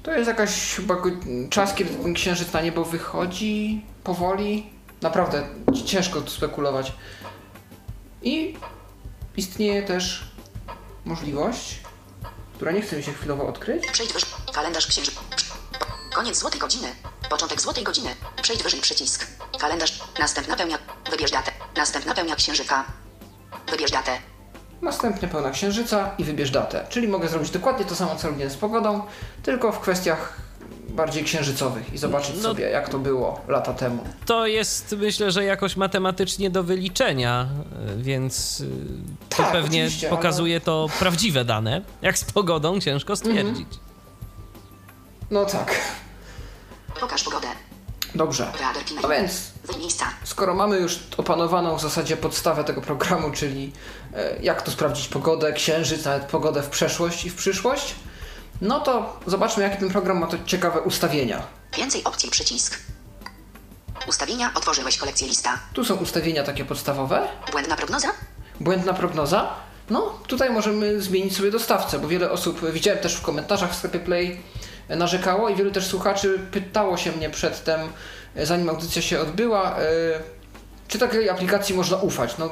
to jest jakaś chyba go, czas, kiedy ten księżyc na niebo wychodzi powoli. Naprawdę ci- ciężko tu spekulować. I istnieje też możliwość, która nie chce mi się chwilowo odkryć. Przejdź wyżej. Kalendarz księżyca. Koniec złotej godziny. Początek złotej godziny. Przejdź wyżej przycisk. Kalendarz. Następna pełnia. Wybierz datę. Następna pełnia księżyka. Wybierz datę. Następnie pełna księżyca i wybierz datę. Czyli mogę zrobić dokładnie to samo, co robiłem z pogodą, tylko w kwestiach bardziej księżycowych i zobaczyć No- sobie, jak to było lata temu. To jest myślę, że jakoś matematycznie do wyliczenia, y, więc y, to Tak, pewnie pokazuje to prawdziwe dane. Jak z pogodą ciężko stwierdzić. No tak. Pokaż pogodę. Dobrze. No więc, skoro mamy już opanowaną w zasadzie podstawę tego programu, czyli e, jak tu sprawdzić pogodę, księżyc, nawet pogodę w przeszłość i w przyszłość, no to zobaczmy, jakie ten program ma to ciekawe ustawienia. Więcej opcji przycisk. Ustawienia. Otworzyłeś kolekcję lista. Tu są ustawienia takie podstawowe, Błędna prognoza. błędna prognoza. No, tutaj możemy zmienić sobie dostawcę, bo wiele osób, widziałem też w komentarzach w sklepie Play, e, narzekało i wielu też słuchaczy pytało się mnie przedtem, e, zanim audycja się odbyła, e, czy takiej aplikacji można ufać. No,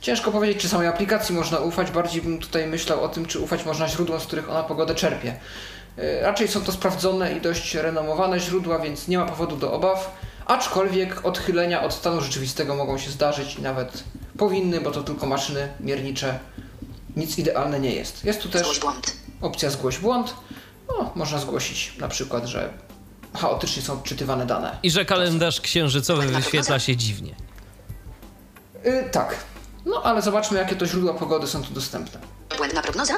ciężko powiedzieć, czy samej aplikacji można ufać, bardziej bym tutaj myślał o tym, czy ufać można źródłom, z których ona pogodę czerpie. E, Raczej są to sprawdzone i dość renomowane źródła, więc nie ma powodu do obaw. Aczkolwiek odchylenia od stanu rzeczywistego mogą się zdarzyć i nawet powinny, bo to tylko maszyny miernicze. Nic idealne nie jest. Jest tu Zgłoś też błąd. opcja zgłoś błąd. No, można zgłosić na przykład, że chaotycznie są odczytywane dane. I że kalendarz księżycowy wyświetla się dziwnie. Yy, tak. No, ale zobaczmy, jakie to źródła pogody są tu dostępne. Błędna prognoza?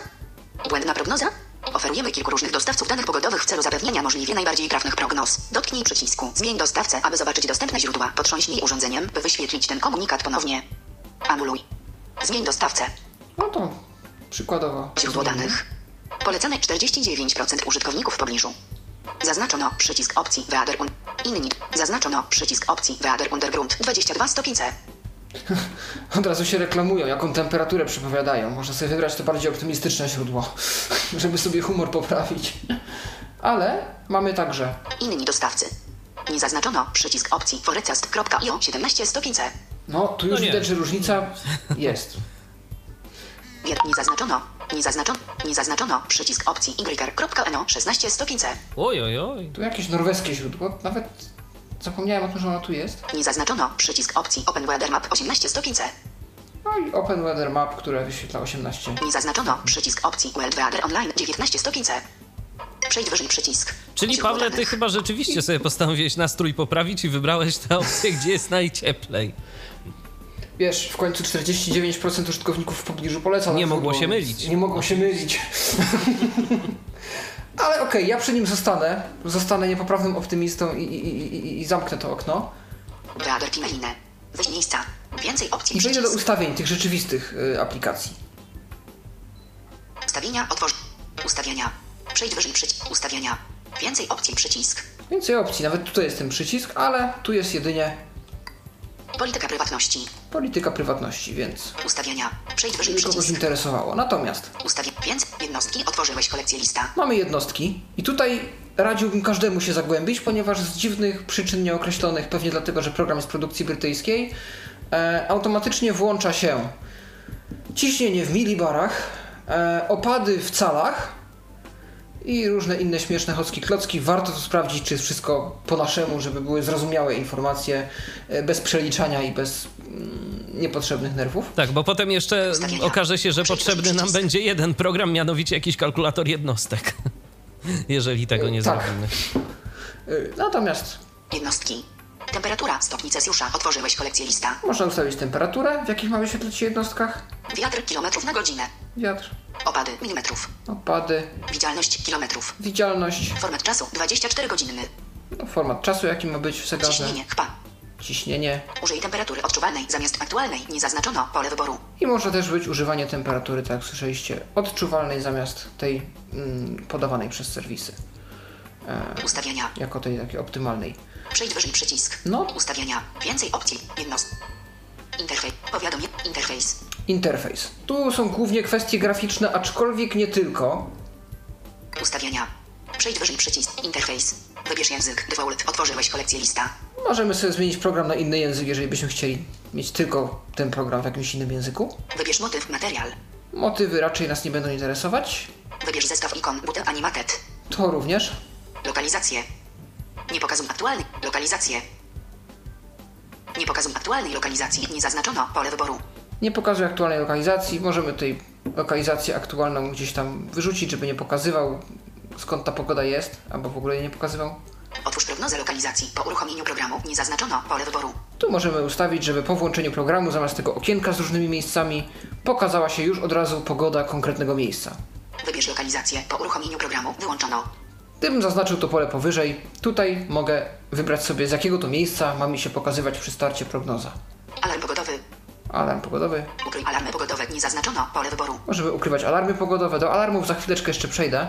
Błędna prognoza? Oferujemy kilku różnych dostawców danych pogodowych w celu zapewnienia możliwie najbardziej trafnych prognoz. Dotknij przycisku Zmień dostawcę, aby zobaczyć dostępne źródła. Potrząśnij urządzeniem, by wyświetlić ten komunikat ponownie. Anuluj. Zmień dostawcę. No to przykładowo. Źródło danych. Polecane 49% użytkowników w pobliżu. Zaznaczono przycisk opcji Weather un... Inni. Zaznaczono przycisk opcji Weather Undergrund 22 stopnie C. Od razu się reklamują, jaką temperaturę przepowiadają. Można sobie wybrać to bardziej optymistyczne źródło, żeby sobie humor poprawić. Ale mamy także Inni dostawcy. Nie zaznaczono przycisk opcji forecast.io 17 stopni C. No, tu już No widać, że różnica jest. Nie zaznaczono. Nie zaznaczono. Nie zaznaczono przycisk opcji yr.no 16 stopni C. Oj, oj, oj. Tu jakieś norweskie źródło, nawet zapomniałem o tym, że ono tu jest. Nie zaznaczono przycisk opcji Open Weather Map 18 stopni C. No i Open Weather Map, które wyświetla 18. Nie zaznaczono przycisk opcji World Weather Online 19 stopni C. Przejdź wyżej przycisk. Czyli Pawle, ty chyba rzeczywiście sobie postanowiłeś nastrój poprawić i wybrałeś tę opcję, gdzie jest najcieplej. Wiesz, w końcu 49% użytkowników w pobliżu poleca. Nie mogło się mylić. Nie mogło się mylić. Ale okej, ja przy nim zostanę. Zostanę niepoprawnym optymistą i, i, i, i zamknę to okno. Weź miejsca. Więcej opcji I przejdę do ustawień tych rzeczywistych y, aplikacji. Ustawienia otworz. Ustawienia. Przejdź wyżej przycisk. Ustawienia. Więcej opcji przycisk. Więcej opcji, nawet tutaj jest ten przycisk, ale tu jest jedynie Polityka prywatności. Polityka prywatności, więc Ustawienia. Przejdź wyżej kogoś przycisk. interesowało. Natomiast Ustawię. Więc jednostki otworzyłeś kolekcję lista. mamy jednostki i tutaj radziłbym każdemu się zagłębić, ponieważ z dziwnych przyczyn nieokreślonych, pewnie dlatego, że program jest produkcji brytyjskiej, e, automatycznie włącza się ciśnienie w milibarach, e, opady w calach i różne inne śmieszne chocki klocki. Warto to sprawdzić, czy jest wszystko po naszemu, żeby były zrozumiałe informacje, e, bez przeliczania i bez mm, niepotrzebnych nerwów. Tak, bo potem jeszcze Ustawienia. okaże się, że potrzebny nam będzie jeden program, mianowicie jakiś kalkulator jednostek. Jeżeli tego nie Tak. zrobimy. E, Natomiast Jednostki. Temperatura, stopni Celsjusza. Otworzyłeś kolekcję lista. można ustawić temperaturę, w jakich ma wyświetlać się jednostkach, Wiatr kilometrów na godzinę. wiatr, Opady milimetrów. opady, Widzialność kilometrów. widzialność, Format czasu 24 godzinny. no, format czasu, jaki ma być w zegarze, Ciśnienie chpa. ciśnienie Użyj temperatury odczuwalnej zamiast aktualnej. Nie zaznaczono pole wyboru. i może też być używanie temperatury, tak jak słyszeliście, odczuwalnej zamiast tej mm, podawanej przez serwisy, Ustawienia. jako tej takiej optymalnej. Przejdź wyżej przycisk. No. Ustawienia. Więcej opcji. Jednost. Interfejs. Powiadomie. Interfejs. Interfejs. Tu są głównie kwestie graficzne, aczkolwiek nie tylko. Ustawienia. Przejdź wyżej przycisk. Interfejs. Wybierz język. Default. Otworzyłeś kolekcję lista. Możemy sobie zmienić program na inny język, jeżeli byśmy chcieli mieć tylko ten program w jakimś innym języku. Wybierz motyw. Material. Motywy raczej nas nie będą interesować. Wybierz zestaw ikon. Button animated. To również. Lokalizację. Nie pokazuj aktualnej lokalizację. Nie pokazuj aktualnej lokalizacji. Nie zaznaczono pole wyboru. Nie pokazuje aktualnej lokalizacji. Możemy tej lokalizację aktualną gdzieś tam wyrzucić, żeby nie pokazywał skąd ta pogoda jest, albo w ogóle jej nie pokazywał. Otwórz prognozę lokalizacji. Po uruchomieniu programu nie zaznaczono pole wyboru. Tu możemy ustawić, żeby po włączeniu programu zamiast tego okienka z różnymi miejscami pokazała się już od razu pogoda konkretnego miejsca. Wybierz lokalizację. Po uruchomieniu programu wyłączono. Gdybym zaznaczył to pole powyżej, tutaj mogę wybrać sobie z jakiego to miejsca ma mi się pokazywać przy starcie prognoza. Alarm pogodowy. Alarm pogodowy. Ukryj alarmy pogodowe. Nie zaznaczono pole wyboru. Możemy ukrywać alarmy pogodowe. Do alarmów za chwileczkę jeszcze przejdę.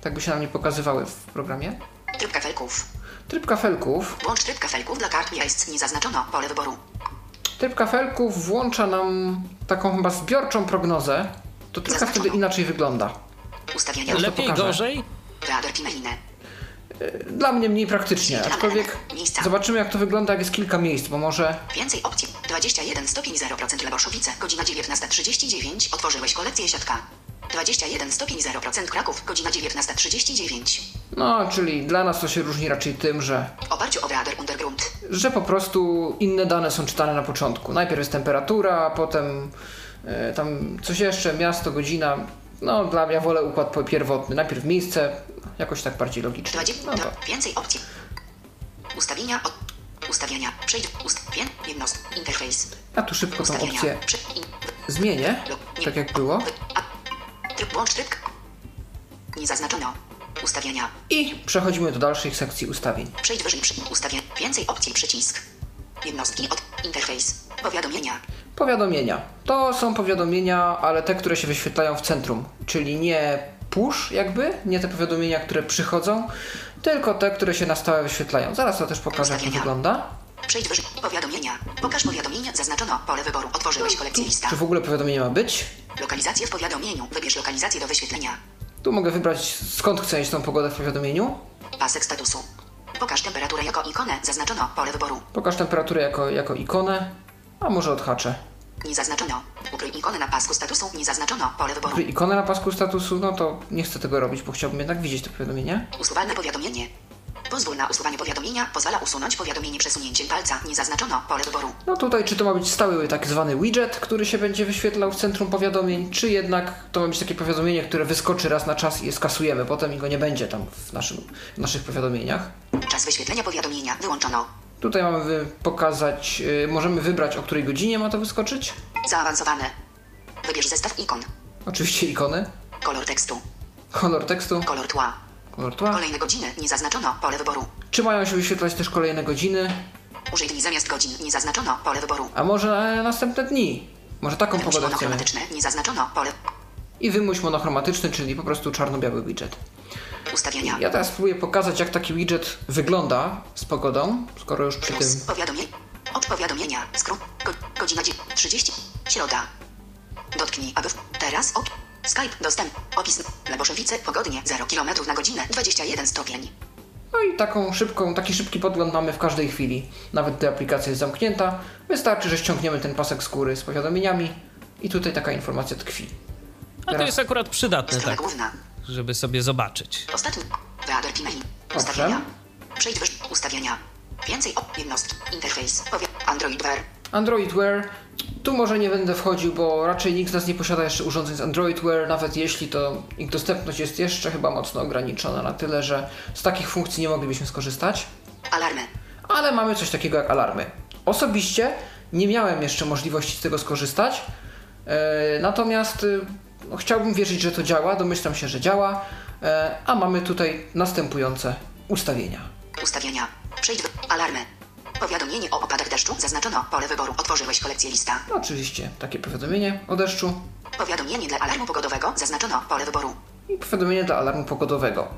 Tak by się nam nie pokazywały w programie. Tryb kafelków. Tryb kafelków. Włącz tryb kafelków dla kart miejsc. Nie zaznaczono pole wyboru. Tryb kafelków włącza nam taką chyba zbiorczą prognozę. To Zaznaczono. wtedy inaczej wygląda. Ustawienia. Lepiej, gorzej? Dla mnie mniej praktycznie, aczkolwiek zobaczymy jak to wygląda, jak jest kilka miejsc, bo może Więcej opcji. 21 stopień 0% Leboszowice. Godzina 19.39. Otworzyłeś kolekcję siatka. 21 stopień 0% Kraków. Godzina 19.39. No, czyli dla nas to się różni raczej tym, że, W oparciu o Radar Undergrund. że po prostu inne dane są czytane na początku. Najpierw jest temperatura, a potem e, tam coś jeszcze, miasto, godzina. No, dla ja wolę układ pierwotny. Najpierw miejsce, jakoś tak bardziej logicznie. 20. No to Więcej opcji. Ustawienia. Od... Ustawienia. Przejdź. Ustawień. Jednost. Interfejs. ja tu szybko tą opcję zmienię, tak jak było. Tryb. Włącz tryb. Nie zaznaczono. Ustawienia. I przechodzimy do dalszych sekcji ustawień. Przejdź wyżej przy ustawień. Więcej opcji przycisk. Jednostki od interfejs. Powiadomienia. Powiadomienia. To są powiadomienia, ale te, które się wyświetlają w centrum, czyli nie push jakby, nie te powiadomienia, które przychodzą, tylko te, które się na stałe wyświetlają. Zaraz to też pokażę, jak to wygląda. Przejdź wyżej. Powiadomienia. Pokaż powiadomienia. Zaznaczono pole wyboru. Otworzyłeś kolekcję lista. Czy w ogóle powiadomienie ma być? Lokalizację w powiadomieniu. Wybierz lokalizację do wyświetlenia. Tu mogę wybrać skąd chcę mieć tą pogodę w powiadomieniu. Pasek statusu. Pokaż temperaturę jako ikonę. Zaznaczono pole wyboru. Pokaż temperaturę jako, jako ikonę, a może odhaczę. Nie zaznaczono. Ukryj ikonę na pasku statusu. Nie zaznaczono pole wyboru. Ukryj ikonę na pasku statusu, no to nie chcę tego robić, bo chciałbym jednak widzieć to powiadomienie. Usuwalne powiadomienie. Pozwól na usuwanie powiadomienia. Pozwala usunąć powiadomienie przesunięciem palca. Nie zaznaczono pole wyboru. No tutaj, czy to ma być stały tak zwany widget, który się będzie wyświetlał w centrum powiadomień, czy jednak to ma być takie powiadomienie, które wyskoczy raz na czas i je skasujemy potem i go nie będzie tam w, naszym, w naszych powiadomieniach. Czas wyświetlenia powiadomienia. Wyłączono. Tutaj mamy pokazać, yy, możemy wybrać o której godzinie ma to wyskoczyć. Zaawansowane. Wybierz zestaw ikon. Oczywiście ikony, Kolor tekstu. kolor tekstu, Kolor tła. kolor tła. Kolejne godziny. Nie zaznaczono pole wyboru. Czy mają się wyświetlać też kolejne godziny, Użyj dni zamiast godzin. Nie zaznaczono pole wyboru. a może e, następne dni? Może taką Wymuś pogodę chcemy. Nie zaznaczono pole. I wymuś monochromatyczny, czyli po prostu czarno-biały widget. Ustawienia. Ja teraz spróbuję pokazać, jak taki widget wygląda z pogodą, skoro już przy tym Plus powiadomienie. Od powiadomienia. Skrót. Go, godzina 30. Środa. Dotknij, aby w... teraz ok. Skype. Dostęp. Opis. Leboszewice. Pogodnie. 0 km na godzinę. 21 stopień. No i taką szybką, taki szybki podgląd mamy w każdej chwili. Nawet gdy aplikacja jest zamknięta, wystarczy, że ściągniemy ten pasek skóry z powiadomieniami i tutaj taka informacja tkwi. A to Teraz jest akurat przydatne, Strona tak. główna. Żeby sobie zobaczyć. Ostatni. Wyadr mail. Ustawienia. Przejdź wyż. Ustawienia. Więcej op. Jednostki. Interfejs. Android Wear. Android Wear. Tu może nie będę wchodził, bo raczej nikt z nas nie posiada jeszcze urządzeń z Android Wear. Nawet jeśli, to ich dostępność jest jeszcze chyba mocno ograniczona na tyle, że z takich funkcji nie moglibyśmy skorzystać. Alarmy. Ale mamy coś takiego jak alarmy. Osobiście nie miałem jeszcze możliwości z tego skorzystać. E, natomiast y, no, chciałbym wierzyć, że to działa. Domyślam się, że działa. E, a mamy tutaj następujące ustawienia. Ustawienia. Przejdź wy... Alarmy. Powiadomienie o opadach deszczu. Zaznaczono pole wyboru. Otworzyłeś kolekcję lista. No, oczywiście takie powiadomienie o deszczu Powiadomienie dla alarmu pogodowego. Zaznaczono pole wyboru. i powiadomienie dla alarmu pogodowego.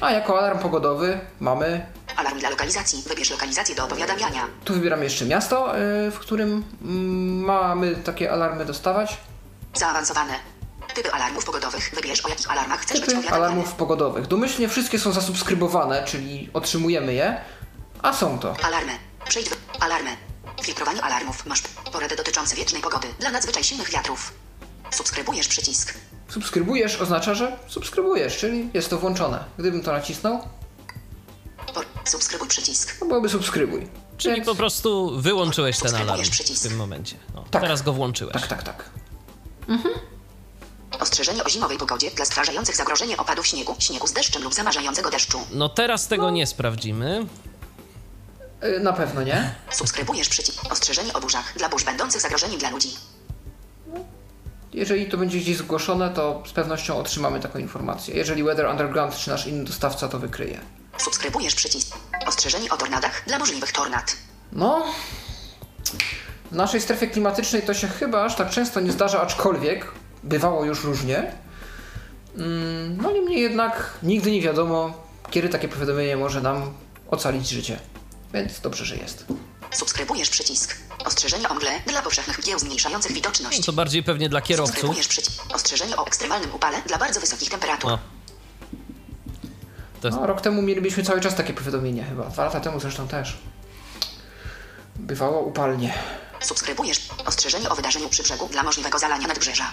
A jako alarm pogodowy mamy. Alarm dla lokalizacji. Wybierz lokalizację do powiadamiania. Tu wybieramy jeszcze miasto, y, w którym mm, mamy takie alarmy dostawać. Zaawansowane. Typy alarmów pogodowych. Wybierz o jakich alarmach chcesz być Typy powiadamiany. alarmów pogodowych. Domyślnie wszystkie są zasubskrybowane, czyli otrzymujemy je, a są to. Alarmy. Przejdź wy... Alarmy. Filtrowanie alarmów. Masz porady dotyczące wiecznej pogody dla nadzwyczaj silnych wiatrów. Subskrybujesz przycisk. Subskrybujesz oznacza, że subskrybujesz, czyli jest to włączone. Gdybym to nacisnął, Por... Subskrybuj przycisk. to byłoby subskrybuj. Czyli Więc- po prostu wyłączyłeś ten alarm Subskrybujesz w przycisk. tym momencie. No, Tak. Teraz go włączyłeś. Tak, tak, tak. Ostrzeżenie o zimowej pogodzie dla stwarzających zagrożenie opadów śniegu, śniegu z deszczem lub zamarzającego deszczu. No teraz tego nie sprawdzimy. Y, Na pewno nie. Subskrybujesz przycisk. Ostrzeżenie o burzach dla burz będących zagrożeniem dla ludzi. Jeżeli to będzie gdzieś zgłoszone, to z pewnością otrzymamy taką informację. Jeżeli Weather Underground czy nasz inny dostawca to wykryje. Subskrybujesz przycisk. Ostrzeżenie o tornadach dla możliwych tornad. No, w naszej strefie klimatycznej to się chyba aż tak często nie zdarza, aczkolwiek bywało już różnie. Mm, No niemniej jednak nigdy nie wiadomo, kiedy takie powiadomienie może nam ocalić życie. Więc dobrze, że jest. Subskrybujesz przycisk. Ostrzeżenie o mgle dla powszechnych mgieł zmniejszających No, widoczność. to bardziej pewnie dla kierowców. Subskrybujesz przycisk. Ostrzeżenie o ekstremalnym upale dla bardzo wysokich temperatur. O. Jest, No, rok temu mielibyśmy cały czas takie powiadomienia chyba. Dwa lata temu zresztą też. Bywało upalnie. Subskrybujesz. Ostrzeżenie o wydarzeniu przy brzegu dla możliwego zalania nadbrzeża.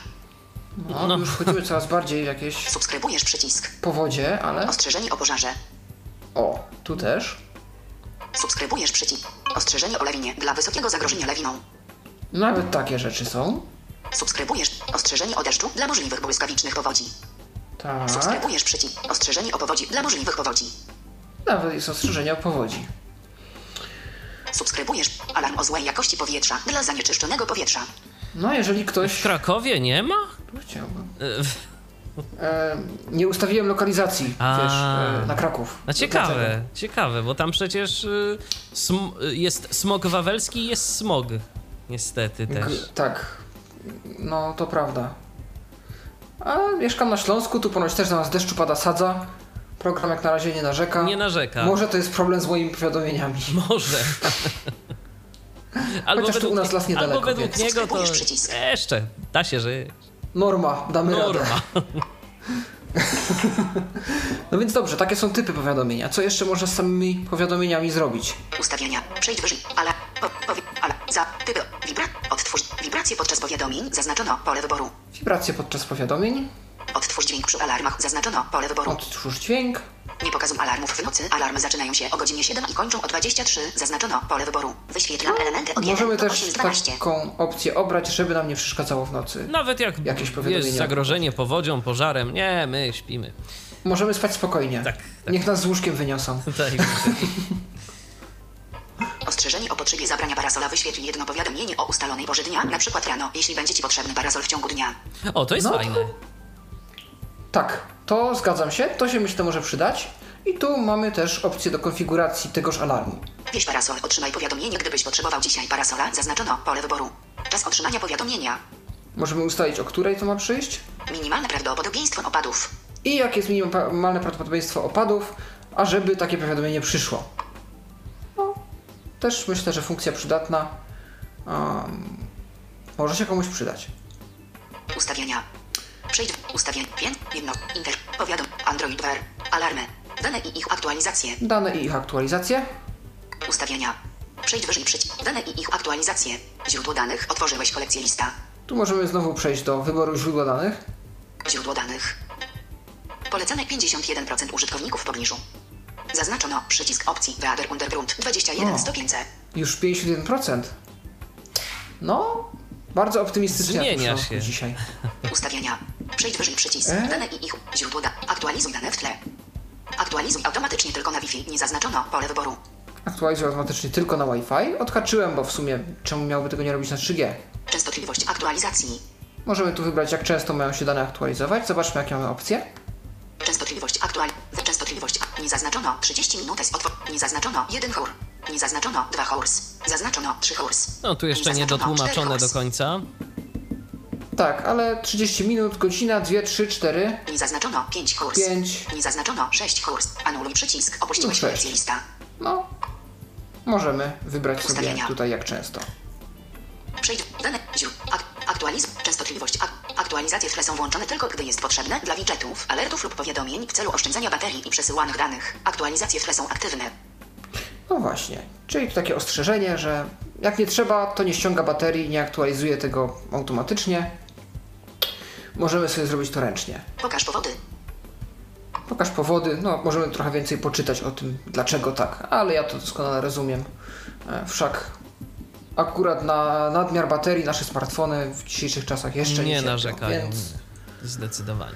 No, No. już wchodzimy coraz bardziej w jakieś Subskrybujesz przycisk. powodzie, ale... Ostrzeżenie o pożarze. O, tu też. Subskrybujesz przycisk. Ostrzeżenie o lawinie dla wysokiego zagrożenia lawiną. Nawet takie rzeczy są. Subskrybujesz. Ostrzeżenie o deszczu dla możliwych błyskawicznych powodzi. Tak. Subskrybujesz przycisk. Ostrzeżenie o powodzi dla możliwych powodzi. Nawet jest ostrzeżenie o powodzi. Subskrybujesz alarm o złej jakości powietrza dla zanieczyszczonego powietrza. No, jeżeli w ktoś... Krakowie nie ma? Chciałbym. E, E, nie ustawiłem lokalizacji, A. wiesz, e, na Kraków. No ciekawe, Dlaczego? ciekawe, bo tam przecież y, sm, y, jest smog wawelski i jest smog. Niestety też. G- tak. No, to prawda. A mieszkam na Śląsku, tu ponoć też za nas deszczu pada sadza. Program jak na razie nie narzeka. Nie narzeka. Może to jest problem z moimi powiadomieniami. Może. albo Chociaż tu u nas las niedaleko, Albo według więc- niego to jeszcze da się żyć. Norma, damy radę. Norma. No więc dobrze, takie są typy powiadomienia. Co jeszcze można z samymi powiadomieniami zrobić? Ustawienia. Przejdź wyżej. Ala. Po, powi, ala. Za. Typy. Wibra. Odtwórz. Wibracje podczas powiadomień. Zaznaczono pole wyboru. Wibracje podczas powiadomień, Odtwórz dźwięk przy alarmach. Zaznaczono pole wyboru. odtwórz dźwięk, Nie pokazuj alarmów w nocy. Alarmy zaczynają się o godzinie 7 i kończą o 23. Zaznaczono pole wyboru. Wyświetlam elementy od 1 Możemy do też 8 z 12. taką opcję obrać, żeby nam nie przeszkadzało w nocy. Nawet jak Jakieś powiadomienia. jest zagrożenie powodzią, pożarem, nie, my śpimy. Możemy spać spokojnie. Tak, tak. Niech nas z łóżkiem wyniosą. Tutaj. Ostrzeżenie o potrzebie zabrania parasola. Wyświetl jedno powiadomienie o ustalonej porze dnia, na przykład rano, jeśli będzie Ci potrzebny parasol w ciągu dnia. O, to jest No to- fajne. Tak, to zgadzam się, to się myślę może przydać. I tu mamy też opcję do konfiguracji tegoż alarmu. Wieś parasol. Otrzymaj powiadomienie, gdybyś potrzebował dzisiaj parasola. Zaznaczono pole wyboru. Czas otrzymania powiadomienia. Możemy ustalić, o której to ma przyjść Minimalne prawdopodobieństwo opadów. i jakie jest minimalne prawdopodobieństwo opadów, ażeby takie powiadomienie przyszło. No, też myślę, że funkcja przydatna. Um, może się komuś przydać. Ustawienia. Przejdź w ustawień. Pię. Jedno. Inter. Powiadom. Android Wear. Alarmy. Dane i ich aktualizacje. Dane i ich aktualizacje. Ustawienia. Przejdź wyżej przycisk. Dane i ich aktualizacje. Źródło danych. Otworzyłeś kolekcję lista. Tu możemy znowu przejść do wyboru źródła danych. Źródło danych. Polecane 51% użytkowników w pobliżu. Zaznaczono przycisk opcji Weather Undergrund 21 O. C. Już 51%. No, bardzo optymistycznie Zmienia się. dzisiaj. Ustawienia. Przejdź wyżej przycisk. E? Dane i ich źródło da. Aktualizuj dane w tle. Aktualizuj automatycznie tylko na Wi-Fi. Nie zaznaczono pole wyboru. Aktualizuję automatycznie tylko na Wi-Fi. Odhaczyłem, bo w sumie czemu miałby tego nie robić na 3G? Częstotliwość aktualizacji. Możemy tu wybrać, jak często mają się dane aktualizować. Zobaczmy, jakie mamy opcje. Częstotliwość aktual. Częstotliwość. Nie zaznaczono 30 minut jest otwór. Nie zaznaczono 1 hour. Nie zaznaczono 2 hours. Zaznaczono 3 hours. No tu jeszcze nie dotłumaczone do końca. Tak, ale 30 minut, godzina, 2, 3, 4, Nie zaznaczono 5 hours. 5. Nie zaznaczono 6 hours. Anuluj przycisk. Opuściłeś kolekcję lista. No, możemy wybrać sobie Ustawienia. tutaj jak często. Przejdź dane. Ak, aktualiz. Częstotliwość. Ak, aktualizacje w tle są włączone tylko gdy jest potrzebne dla widgetów, alertów lub powiadomień w celu oszczędzania baterii i przesyłanych danych. Aktualizacje w tle są aktywne. No właśnie, czyli tu takie ostrzeżenie, że jak nie trzeba, to nie ściąga baterii, nie aktualizuje tego automatycznie. Możemy sobie zrobić to ręcznie. Pokaż powody. Pokaż powody, no możemy trochę więcej poczytać o tym, dlaczego tak, ale ja to doskonale rozumiem. E, Wszak akurat na nadmiar baterii nasze smartfony w dzisiejszych czasach jeszcze nie, Nie narzekają. Więc Zdecydowanie.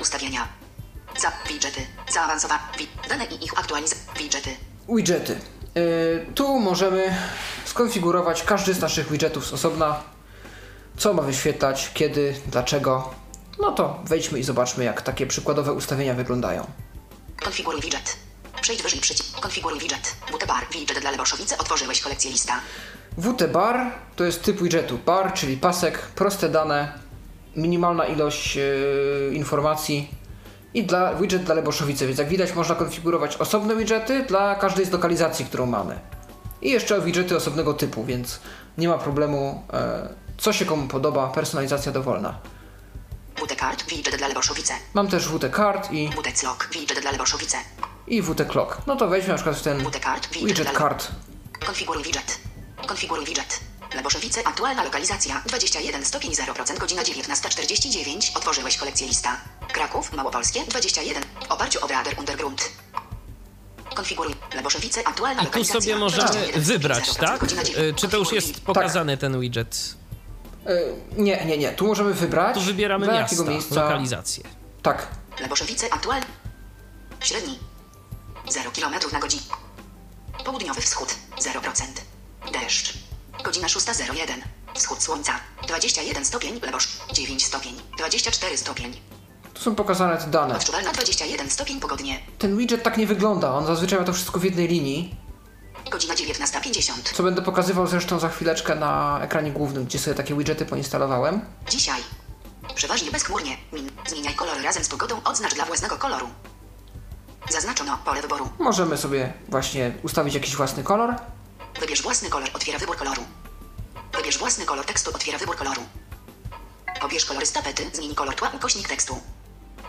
Ustawienia. Za widgety. Zaawansowane. Wi, dane i ich aktualizacje. Widgety. Widgety. E, Tu możemy skonfigurować każdy z naszych widgetów z osobna. Co ma wyświetlać, kiedy, dlaczego. No to wejdźmy i zobaczmy, jak takie przykładowe ustawienia wyglądają. Konfiguruj widget. Przejdź wyżej przycisk. Konfiguruj widget. Butę bar. Widget dla Leboszowice. Otworzyłeś kolekcję lista. WT bar to jest typ widgetu. Bar, czyli pasek, proste dane, minimalna ilość e, informacji i dla widget dla Leboszowice, więc jak widać można konfigurować osobne widgety dla każdej z lokalizacji, którą mamy. I jeszcze widgety osobnego typu, więc nie ma problemu, e, co się komu podoba, personalizacja dowolna. Kart. Widget dla Leboszowice. Mam też WT card i, Butę clock. Widget dla Leboszowice. i WT clock. No to weźmy na przykład w ten. Widget widget card. Konfiguruj widget. Konfiguruj widget. Leboszowice, aktualna lokalizacja 21 stopień 0%, godzina 19.49. Otworzyłeś kolekcję lista. Kraków, Małopolskie 21. W oparciu o Weather Undergrund. Konfiguruj Leboszowice, aktualna I tu lokalizacja sobie możemy 21 stopień wybrać, 0%, tak? Y, 9. Czy to już jest pokazany ten widget? E, nie, nie, nie. Tu możemy wybrać. Tu wybieramy jakiego miejsca. lokalizację. Tak. Leboszowice, aktualny. Średni. 0 km na godzinę. Południowy wschód. 0%. Deszcz. Godzina 6.01. Wschód słońca. 21 stopień. Lebosz. 9 stopień. 24 stopień. Tu są pokazane te dane. Odczuwalna 21 stopień pogodnie. Ten widget tak nie wygląda. On zazwyczaj ma to wszystko w jednej linii. Godzina 19.50. Co będę pokazywał zresztą za chwileczkę na ekranie głównym, gdzie sobie takie widgety poinstalowałem. Dzisiaj. Przeważnie bezchmurnie. Min. Zmieniaj kolor razem z pogodą. Odznacz dla własnego koloru. Zaznaczono pole wyboru. Możemy sobie właśnie ustawić jakiś własny kolor. Wybierz własny kolor. Otwiera wybór koloru. Wybierz własny kolor tekstu. Otwiera wybór koloru. Pobierz kolory z tapety. Zmień kolor tła. Ukośnik tekstu.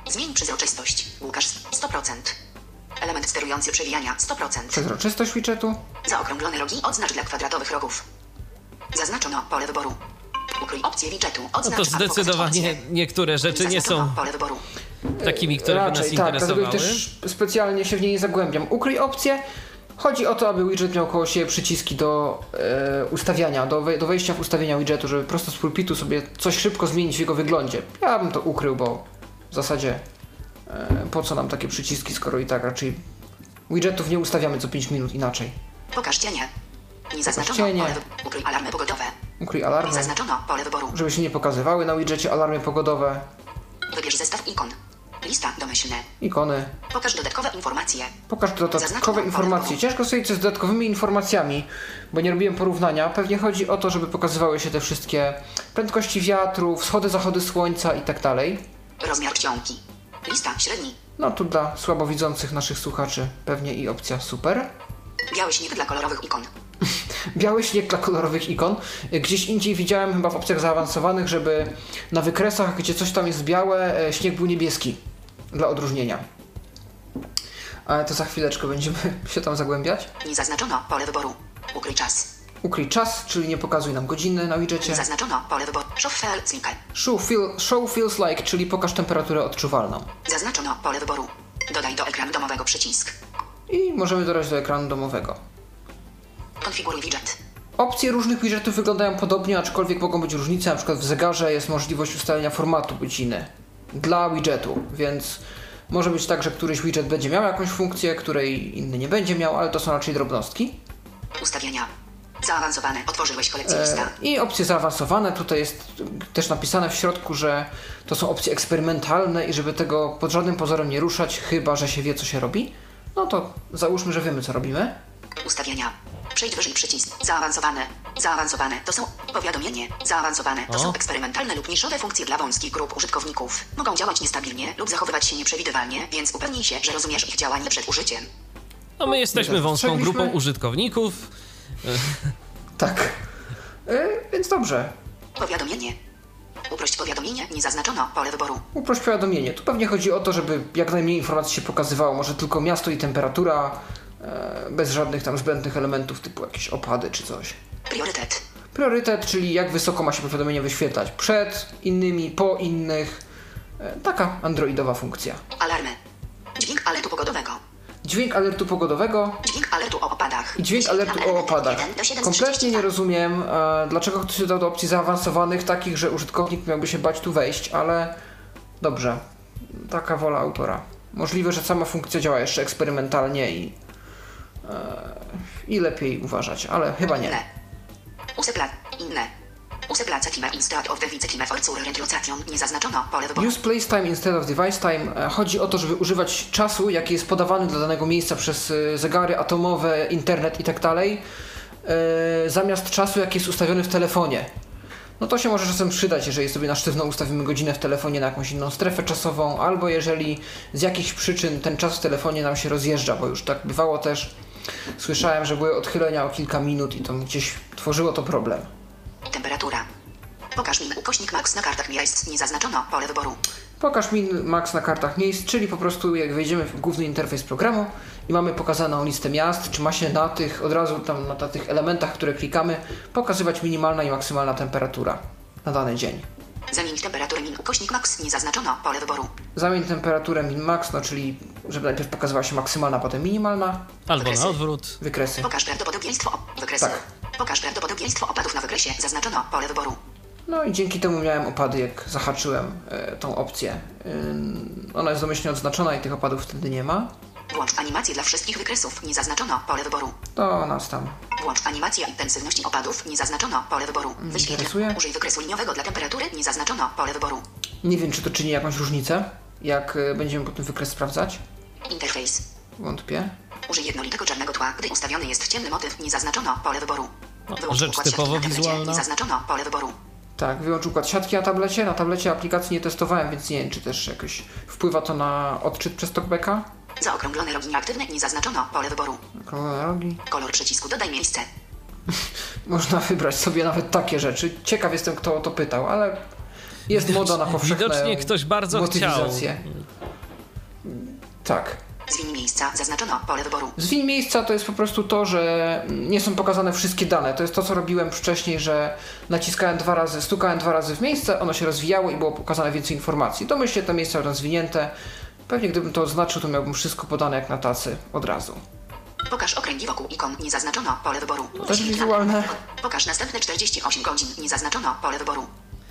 Zmień przezroczystość. Łukasz 100%. Element sterujący przewijania 100%. Przezroczystość widgetu. Zaokrąglone rogi odznacz dla kwadratowych rogów. Zaznaczono pole wyboru. Ukryj opcję widgetu. No Odznacz to albo pokaż zdecydowanie niektóre rzeczy nie są pole wyboru. takimi, które by nas Raczej tak, dlatego interesowały. też specjalnie się w niej nie zagłębiam. Ukryj opcję. Chodzi o to, aby widget miał koło siebie przyciski do e, ustawiania, do, wej- do wejścia w ustawienia widgetu, żeby prosto z pulpitu sobie coś szybko zmienić w jego wyglądzie. Ja bym to ukrył, bo w zasadzie e, po co nam takie przyciski, skoro i tak raczej widgetów nie ustawiamy co 5 minut inaczej. Pokaż cienie. Nie zaznaczono cienie. pole. Ukryj alarmy pogodowe. Ukryj Nie alarmy, zaznaczono pole wyboru. żeby się nie pokazywały na widgetie alarmy pogodowe, Wybierz zestaw ikon. Lista domyślne. ikony. Pokaż dodatkowe informacje. Pokaż dodatkowe informacje. Ciężko sobie co z dodatkowymi informacjami, bo nie robiłem porównania. Pewnie chodzi o to, żeby pokazywały się te wszystkie prędkości wiatru, wschody, zachody słońca i tak dalej. Rozmiar czcionki. Lista średni. No tu dla słabowidzących naszych słuchaczy pewnie i opcja super. Biały śnieg dla kolorowych ikon. Biały śnieg dla kolorowych ikon. Gdzieś indziej widziałem chyba w opcjach zaawansowanych, żeby na wykresach, gdzie coś tam jest białe, e, śnieg był niebieski dla odróżnienia. Ale to za chwileczkę będziemy się tam zagłębiać. Nie zaznaczono pole wyboru. Ukryj czas. Ukryj czas, czyli nie pokazuj nam godziny na widgetie. Zaznaczono pole wyboru. Show file znikaj. Show, feel, show feels like, czyli pokaż temperaturę odczuwalną. Zaznaczono pole wyboru. Dodaj do ekranu domowego przycisk. I możemy dodać do ekranu domowego. Konfiguruj widget. Opcje różnych widgetów wyglądają podobnie, aczkolwiek mogą być różnice. Na przykład w zegarze jest możliwość ustalenia formatu godziny dla widgetu, więc może być tak, że któryś widget będzie miał jakąś funkcję, której inny nie będzie miał, ale to są raczej drobnostki. Ustawienia. Zaawansowane. Otworzyłeś kolekcję lista. E, I opcje zaawansowane, tutaj jest też napisane w środku, że to są opcje eksperymentalne i żeby tego pod żadnym pozorem nie ruszać, chyba że się wie, co się robi. No to załóżmy, że wiemy, co robimy. Ustawienia. Przejdź wyżej przycisk. Zaawansowane. Zaawansowane. To są powiadomienie. Zaawansowane. To O. są eksperymentalne lub niszowe funkcje dla wąskich grup użytkowników. Mogą działać niestabilnie lub zachowywać się nieprzewidywalnie, więc upewnij się, że rozumiesz ich działanie przed użyciem. No my jesteśmy wąską grupą użytkowników. Tak. E, więc dobrze. Powiadomienie. Uprość powiadomienie. Nie zaznaczono pole wyboru. Uprość powiadomienie. Tu pewnie chodzi o to, żeby jak najmniej informacji się pokazywało. Może tylko miasto i temperatura, bez żadnych tam zbędnych elementów typu jakieś opady czy coś. Priorytet. Priorytet, czyli jak wysoko ma się powiadomienie wyświetlać. Przed innymi, po innych. E, taka androidowa funkcja. Alarmy. Dźwięk alertu pogodowego. Dźwięk alertu pogodowego Dźwięk alertu o opadach. i dźwięk alertu o opadach. 1 do 7 z Kompletnie 32. nie rozumiem, e, dlaczego ktoś dodał do opcji zaawansowanych, takich, że użytkownik miałby się bać tu wejść, ale dobrze. Taka wola autora. Możliwe, że sama funkcja działa jeszcze eksperymentalnie i, e, i lepiej uważać, ale chyba nie. Inne. Usepla. Inne. Useplaca time instead of the wice time for zur retrocation. Nie zaznaczono pole wyboru. Use place time instead of device time. E, Chodzi o to, żeby używać czasu, jaki jest podawany dla danego miejsca przez e, zegary atomowe, internet i tak dalej, e, zamiast czasu, jaki jest ustawiony w telefonie. No to się może czasem przydać, jeżeli sobie na sztywno ustawimy godzinę w telefonie na jakąś inną strefę czasową, albo jeżeli z jakichś przyczyn ten czas w telefonie nam się rozjeżdża, bo już tak bywało też. Słyszałem, że były odchylenia o kilka minut i to gdzieś tworzyło to problem. Temperatura. Pokaż mi ukośnik max na kartach miejsc. Nie zaznaczono pole wyboru. Pokaż mi max na kartach miejsc, czyli po prostu jak wejdziemy w główny interfejs programu i mamy pokazaną listę miast, czy ma się na tych, od razu tam na tych elementach, które klikamy, pokazywać minimalna i maksymalna temperatura na dany dzień. Zamień temperaturę min ukośnik max. Nie zaznaczono pole wyboru. Zamień temperaturę min max, no czyli żeby najpierw pokazywała się maksymalna, potem minimalna, Albo na Wykresy. odwrót. wykresy. Pokaż prawdopodobieństwo op- wykresy. Tak. Pokaż prawdopodobieństwo opadów na wykresie. Zaznaczono pole wyboru. No i dzięki temu miałem opady, jak zahaczyłem e, tą opcję. Ym, ona jest domyślnie odznaczona i tych opadów wtedy nie ma. Włącz animację dla wszystkich wykresów. Nie zaznaczono pole wyboru. To nas tam Włącz animację intensywności opadów. Nie zaznaczono pole wyboru. Wyświetl. interesuje. Użyj wykresu liniowego dla temperatury. Nie zaznaczono pole wyboru. nie wiem, czy to czyni jakąś różnicę, jak e, będziemy potem wykres sprawdzać. Interfejs. Wątpię. Użyj jednolitego czarnego tła, gdy ustawiony jest ciemny motyw. Nie zaznaczono pole wyboru. No, Wyłącz rzecz układ typowo siatki na tablecie. wizualna. Nie zaznaczono pole wyboru. Tak, wyłącz układ siatki na tablecie. Na tablecie aplikacji nie testowałem, więc nie wiem, czy też jakoś wpływa to na odczyt przez talkbacka. Zaokrąglone rogi nieaktywne. Nie zaznaczono pole wyboru. Okrąglone rogi. Kolor przycisku. Dodaj miejsce. Można wybrać sobie nawet takie rzeczy. Ciekaw jestem, kto o to pytał, ale jest moda na powszechne Widocznie ktoś bardzo chciał. Tak. Zwin miejsca. Zaznaczono pole wyboru. Zwin miejsca to jest po prostu to, że nie są pokazane wszystkie dane. To jest to, co robiłem wcześniej, że naciskałem dwa razy, stukałem dwa razy w miejsce, ono się rozwijało i było pokazane więcej informacji. Domyślnie te miejsca rozwinięte. Pewnie gdybym to oznaczył, to miałbym wszystko podane jak na tacy od razu. Pokaż okręgi wokół ikon. Nie zaznaczono pole wyboru. też Wyświetl wizualne. Pokaż następne 48 godzin. Nie zaznaczono pole wyboru.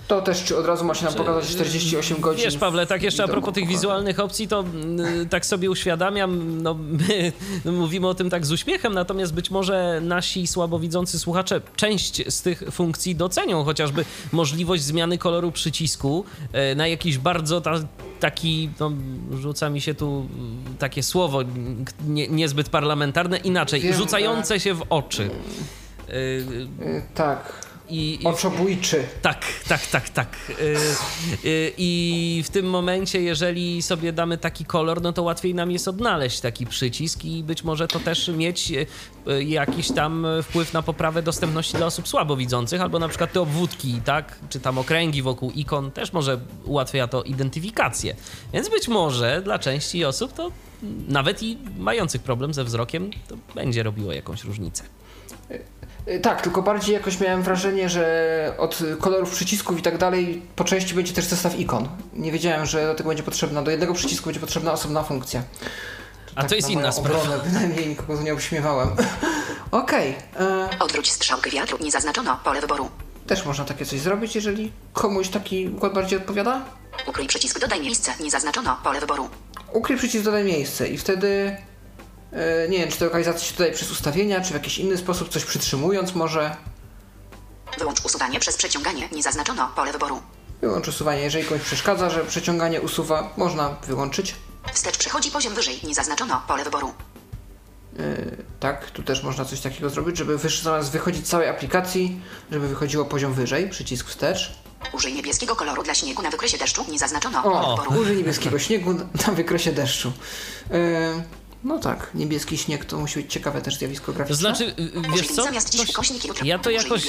To też, od razu ma się nam pokazać 48 godzin. Wiesz, Pawle, tak jeszcze a propos tych wizualnych opcji, to mm, tak sobie uświadamiam, no my mówimy o tym tak z uśmiechem, natomiast być może nasi słabowidzący słuchacze część z tych funkcji docenią, chociażby możliwość zmiany koloru przycisku e, na jakiś bardzo ta, taki, no rzuca mi się tu takie słowo nie, niezbyt parlamentarne, inaczej, Wiem, rzucające się w oczy. E, Y, Tak. I, i Oczobójczy. tak, tak, tak, tak. Y, y, I w tym momencie, jeżeli sobie damy taki kolor, no to łatwiej nam jest odnaleźć taki przycisk i być może to też mieć y, jakiś tam wpływ na poprawę dostępności dla osób słabowidzących, albo na przykład te obwódki, tak, czy tam okręgi wokół ikon też może ułatwia to identyfikację. Więc być może dla części osób to nawet i mających problem ze wzrokiem, to będzie robiło jakąś różnicę. Y, Tak, tylko bardziej jakoś miałem wrażenie, że od kolorów przycisków i tak dalej po części będzie też zestaw ikon. Nie wiedziałem, że do tego będzie potrzebna, do jednego przycisku będzie potrzebna osobna funkcja. A to jest na inna sprawa. obronę, Bynajmniej nikogo nie obśmiewałem. Okej, e, Odwróć strzałkę wiatru, nie zaznaczono pole wyboru. też można takie coś zrobić, jeżeli komuś taki układ bardziej odpowiada. Ukryj przycisk, dodaj miejsce, nie zaznaczono pole wyboru. Ukryj przycisk, dodaj miejsce i wtedy nie wiem, czy te lokalizacje się dodaje przez ustawienia, czy w jakiś inny sposób, coś przytrzymując może. Wyłącz usuwanie przez przeciąganie, nie zaznaczono pole wyboru. Wyłącz usuwanie, jeżeli komuś przeszkadza, że przeciąganie usuwa, można wyłączyć. Wstecz przechodzi poziom wyżej, nie zaznaczono pole wyboru. Tak, tu też można coś takiego zrobić, żeby wysz, zamiast wychodzić z całej aplikacji, żeby wychodziło poziom wyżej, przycisk wstecz. Użyj niebieskiego koloru dla śniegu na wykresie deszczu, nie zaznaczono pole O, wyboru. użyj niebieskiego śniegu na wykresie deszczu. Yy, no tak, niebieski śnieg to musi być ciekawe też zjawisko To graficzne. znaczy, wiesz co? Ja to jakoś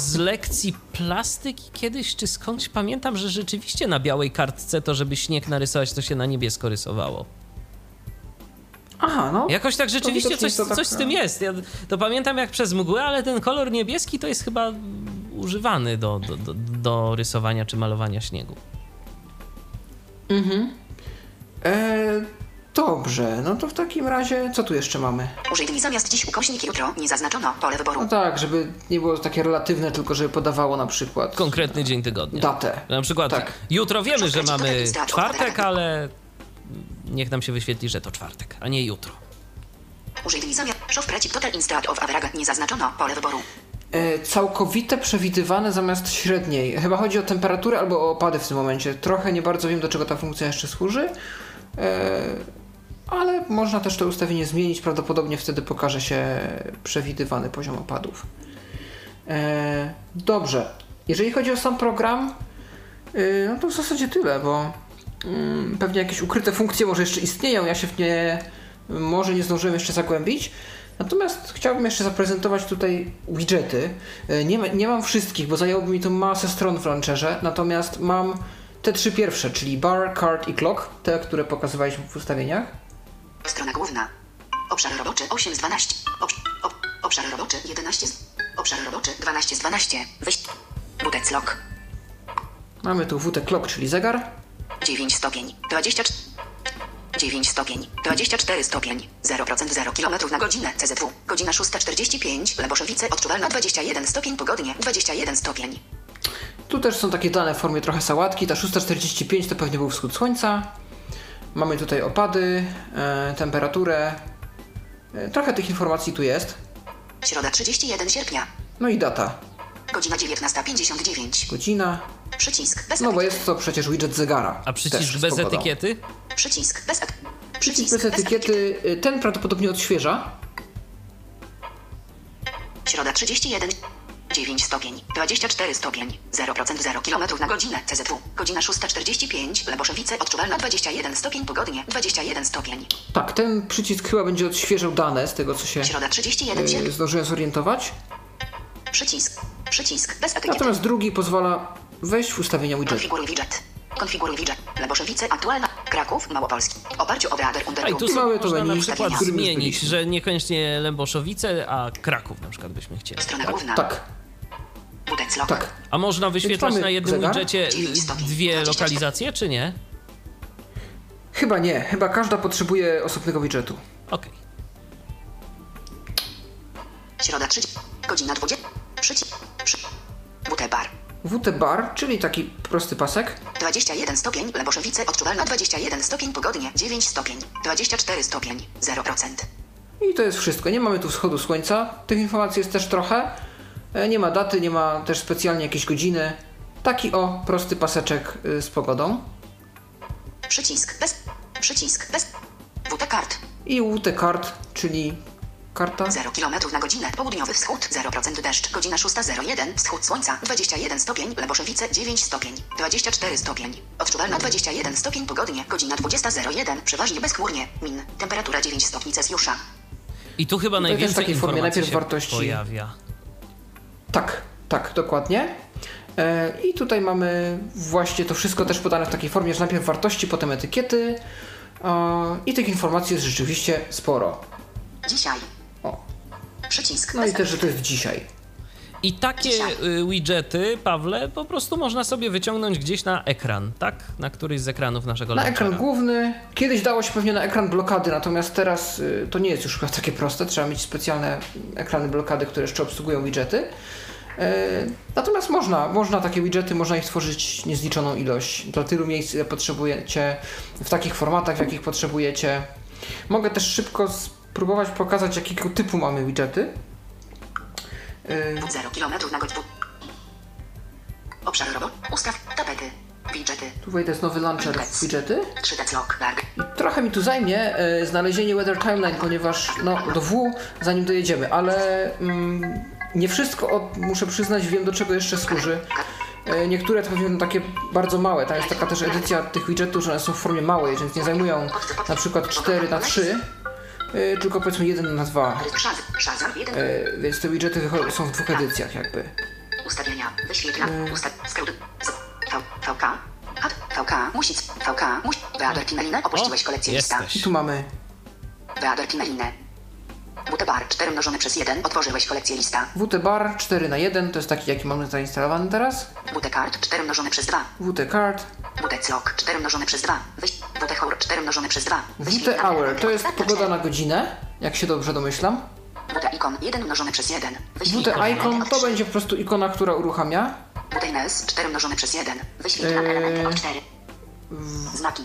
z lekcji plastyki kiedyś czy skądś pamiętam, że rzeczywiście na białej kartce to, żeby śnieg narysować, to się na niebiesko rysowało. Aha, no. Jakoś tak rzeczywiście coś, tak, coś z no. tym jest. Ja to pamiętam jak przez mgłę, ale ten kolor niebieski to jest chyba używany do, do, do, do rysowania czy malowania śniegu. E, dobrze, no to w takim razie, co tu jeszcze mamy? Użyj dni zamiast dziś ukośnik jutro, nie zaznaczono pole wyboru. No tak, żeby nie było takie relatywne, tylko żeby podawało na przykład Konkretny dzień tygodnia. datę. Na przykład Tak. jutro wiemy, że mamy czwartek, ale niech nam się wyświetli, że to czwartek, a nie jutro. Użyj dni zamiast total instat of average, nie zaznaczono pole wyboru. E, całkowite przewidywane zamiast średniej. Chyba chodzi o temperaturę albo o opady w tym momencie. Trochę nie bardzo wiem, do czego ta funkcja jeszcze służy. E, ale można też to ustawienie zmienić. Prawdopodobnie wtedy pokaże się przewidywany poziom opadów. E, dobrze. Jeżeli chodzi o sam program, e, no to w zasadzie tyle, bo mm, pewnie jakieś ukryte funkcje może jeszcze istnieją. Ja się w nie może nie zdążyłem jeszcze zagłębić. Natomiast chciałbym jeszcze zaprezentować tutaj widgety. Nie, nie mam wszystkich, bo zajęłoby mi to masę stron w launcherze, natomiast mam te trzy pierwsze, czyli bar, card i clock, te, które pokazywaliśmy w ustawieniach. Strona główna. Obszar roboczy 8 z 12. Obsz ob obszar roboczy 11 z... Obszar roboczy 12 z 12. Wyjść. Butec lock. Mamy tu WT clock, czyli zegar. 9 stopień. 24. 9 stopień. 24 stopień. 0% 0 km na godzinę. CZW. Godzina 6.45. Leboszowice odczuwalna 21 stopień. Pogodnie 21 stopień. Tu też są takie dane w formie trochę sałatki. Ta 645 to pewnie był wschód słońca. Mamy tutaj opady, e, temperaturę. E, trochę tych informacji tu jest. Środa 31 sierpnia. No i data. Godzina 19.59. Godzina. Przycisk bez No bo jest to przecież widget zegara. A przycisk bez pogodą. etykiety? Przycisk bez. Przycisk bez etykiety, y, ten prawdopodobnie odświeża. Środa 31. 9 stopień. 24 stopień. 0% 0 km na godzinę. CZW. Godzina 6.45. Leboszowice odczuwalna 21 stopień. Pogodnie 21 stopień. Tak, ten przycisk chyba będzie odświeżał dane z tego, co się Środa 31 y, sierpnia. zdążyłem zorientować. Przycisk. Przycisk bez etykiety. Natomiast drugi pozwala wejść w ustawienia widgetu. Konfiguruj widget. Konfiguruj widget. Leboszowice aktualna. Kraków. Małopolski. Oparciu o Reader A i tu Mamy sobie to można na menu, przykład zmienić, że niekoniecznie Lęboszowice, a Kraków na przykład byśmy chcieli. Strona główna. Tak, Butec lock. Tak. A można wyświetlać na jednym zegar. stopni. dwie 24. lokalizacje, czy nie? Chyba nie, chyba każda potrzebuje osobnego widgetu. Okej. Środa 3. Godzina 20. Przycisk. Przy... Bute bar. WT bar, czyli taki prosty pasek. 21 stopień. Leboszowice odczuwalna 21 stopień. Pogodnie 9 stopień. 24 stopień. 0%. I to jest wszystko. Nie mamy tu wschodu słońca. Tych informacji jest też trochę. E, Nie ma daty, nie ma też specjalnie jakiejś godziny. Taki o prosty paseczek y, z pogodą. Przycisk bez. Przycisk bez. WT kart. I WT card, czyli karta. 0 km na godzinę. Południowy wschód 0% deszcz. Godzina 6.01. Wschód słońca 21 stopień. Leboszowice 9 stopień. 24 stopień. Odczuwalna 21 stopień. Pogodnie. Godzina 20.01. Przeważnie bezchmurnie. Min. Temperatura 9 stopni Celsjusza. I tu chyba w najwięcej takiej formie informacji najpierw się wartości. pojawia. Tak, tak, dokładnie. E, I tutaj mamy właśnie to wszystko też podane w takiej formie, że najpierw wartości, potem etykiety. E, I tych informacji jest rzeczywiście sporo. Dzisiaj. O. Przycisk. No i też, że to jest dzisiaj. I takie y, widgety, Pawle, po prostu można sobie wyciągnąć gdzieś na ekran, tak? Na któryś z ekranów naszego Na ekran główny. Kiedyś dało się pewnie na ekran blokady, natomiast teraz y, to nie jest już chyba takie proste. Trzeba mieć specjalne ekrany blokady, które jeszcze obsługują widgety. Y, Natomiast można, można takie widgety, można ich tworzyć niezliczoną ilość dla tylu miejsc, ile potrzebujecie, w takich formatach, w jakich potrzebujecie. Mogę też szybko spróbować pokazać, jakiego typu mamy widgety. Y, 0 km na godzinę. Obszar robot. Ustaw. Tapety. Widgety. Tu wejdę z nowy launcher widgety. 3D lock. Larg. Trochę mi tu zajmie e, znalezienie Weather Timeline, ponieważ no, do W zanim dojedziemy, ale mm, nie wszystko, od, muszę przyznać, wiem do czego jeszcze służy. E, niektóre to będą takie bardzo małe, tam jest taka też edycja tych widgetów, że one są w formie małej, więc nie zajmują na przykład 4 na 3 e, tylko powiedzmy 1 na 2 Szaz. Shazam 1. e, więc te widgety są w dwóch edycjach jakby. Ustawienia. Wyświetla. Ustaw. Skrót. Z. V. VK. Ad. VK. Music. VK. Muś. Beader Kimelinę. Opuściłeś kolekcję lista. jesteś. I tu mamy Beader Kimelinę. Butebar 4 mnożone przez 1. Otworzyłeś kolekcję lista. WT Bar 4 na 1 to jest taki jaki mamy zainstalowany teraz. Butecard 4 mnożone przez 2. WT Buteclock 4 mnożone przez 2. Wyś... Butehour 4 mnożone przez 2. WT Hour to jest pogoda na godzinę, jak się dobrze domyślam. Bute Icon 1 mnożone przez 1. Wyświj WT Icon to będzie po prostu ikona, która uruchamia. Bute Ines 4 mnożone przez 1. Wyświetla elementy od 4. Znaki.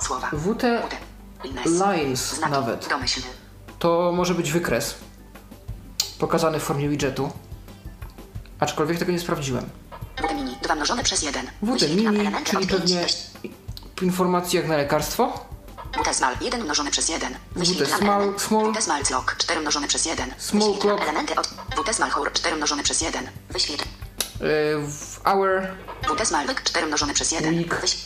Słowa. WT. Lines nawet. Domyślny. To może być wykres pokazany w formie widgetu. Aczkolwiek tego nie sprawdziłem. Bute Mini 2 mnożone przez 1. WT Wyświetla Mini, czyli pewnie informacje jak na lekarstwo. Bute Small 1 mnożone przez 1. Wyświetla Small- Bute Small Clock 4 mnożone przez 1. Small clock. elementy od... Hour 4 mnożone przez 1. Wyświetla... Yy, hour, Small Week 4 mnożone przez 1. Week. Wyś...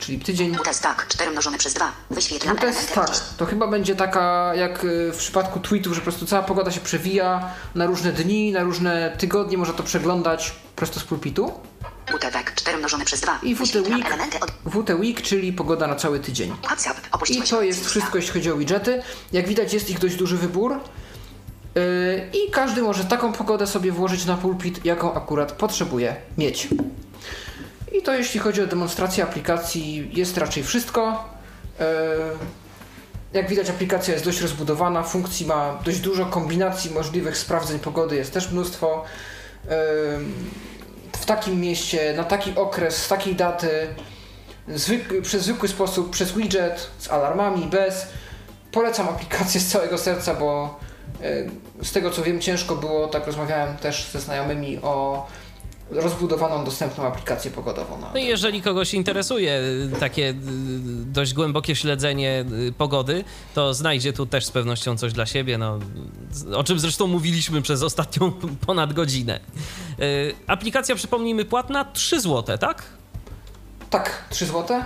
czyli tydzień. Bute Stack 4 mnożone przez 2. Wyświetla WT elementy Stack. od... To chyba będzie taka jak y, w przypadku tweetów, że po prostu cała pogoda się przewija na różne dni, na różne tygodnie, można to przeglądać prosto z pulpitu. Bute Week 4 mnożone przez 2. I WT Week. WT Week, czyli pogoda na cały tydzień. I to jest wszystko, jeśli chodzi o widgety. Jak widać, jest ich dość duży wybór. Yy, I każdy może taką pogodę sobie włożyć na pulpit, jaką akurat potrzebuje mieć. I to jeśli chodzi o demonstrację aplikacji, jest raczej wszystko. Yy, Jak widać, aplikacja jest dość rozbudowana, funkcji ma dość dużo, kombinacji możliwych sprawdzeń pogody jest też mnóstwo. Yy, W takim mieście, na taki okres, z takiej daty, zwykły, przez zwykły sposób, przez widget, z alarmami, bez. Polecam aplikację z całego serca, bo e, z tego co wiem, ciężko było, tak rozmawiałem też ze znajomymi o rozbudowaną, dostępną aplikację pogodową. Na No i jeżeli kogoś interesuje takie y, dość głębokie śledzenie y, pogody, to znajdzie tu też z pewnością coś dla siebie, no, o czym zresztą mówiliśmy przez ostatnią ponad godzinę. Y, Aplikacja, przypomnijmy, płatna 3 zł, tak? Tak, 3 zł.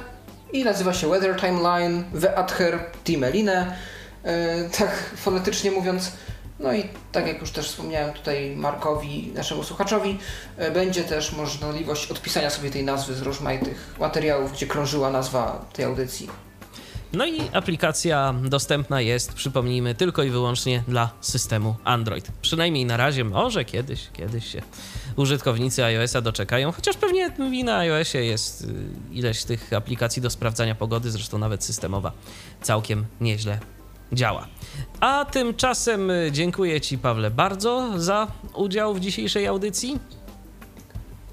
I nazywa się Weather Timeline, Weather Timeline, e, tak fonetycznie mówiąc. No i tak jak już też wspomniałem tutaj Markowi, naszemu słuchaczowi, e, będzie też możliwość odpisania sobie tej nazwy z rozmaitych materiałów, gdzie krążyła nazwa tej audycji. No i aplikacja dostępna jest, przypomnijmy, tylko i wyłącznie dla systemu Android. Przynajmniej na razie, może kiedyś, kiedyś się użytkownicy iOS-a doczekają, chociaż pewnie na iOSie jest y, ileś tych aplikacji do sprawdzania pogody, zresztą nawet systemowa całkiem nieźle działa. A tymczasem y, dziękuję Ci, Pawle, bardzo za udział w dzisiejszej audycji.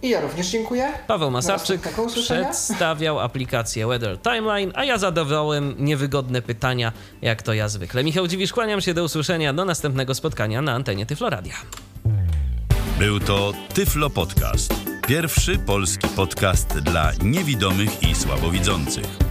I ja również dziękuję. Paweł Masarczyk przedstawiał aplikację Weather Timeline, a ja zadawałem niewygodne pytania, jak to ja zwykle. Michał Dziwisz, kłaniam się do usłyszenia, do następnego spotkania na antenie Tyfloradia. Był to Tyflo Podcast. Pierwszy polski podcast dla niewidomych i słabowidzących.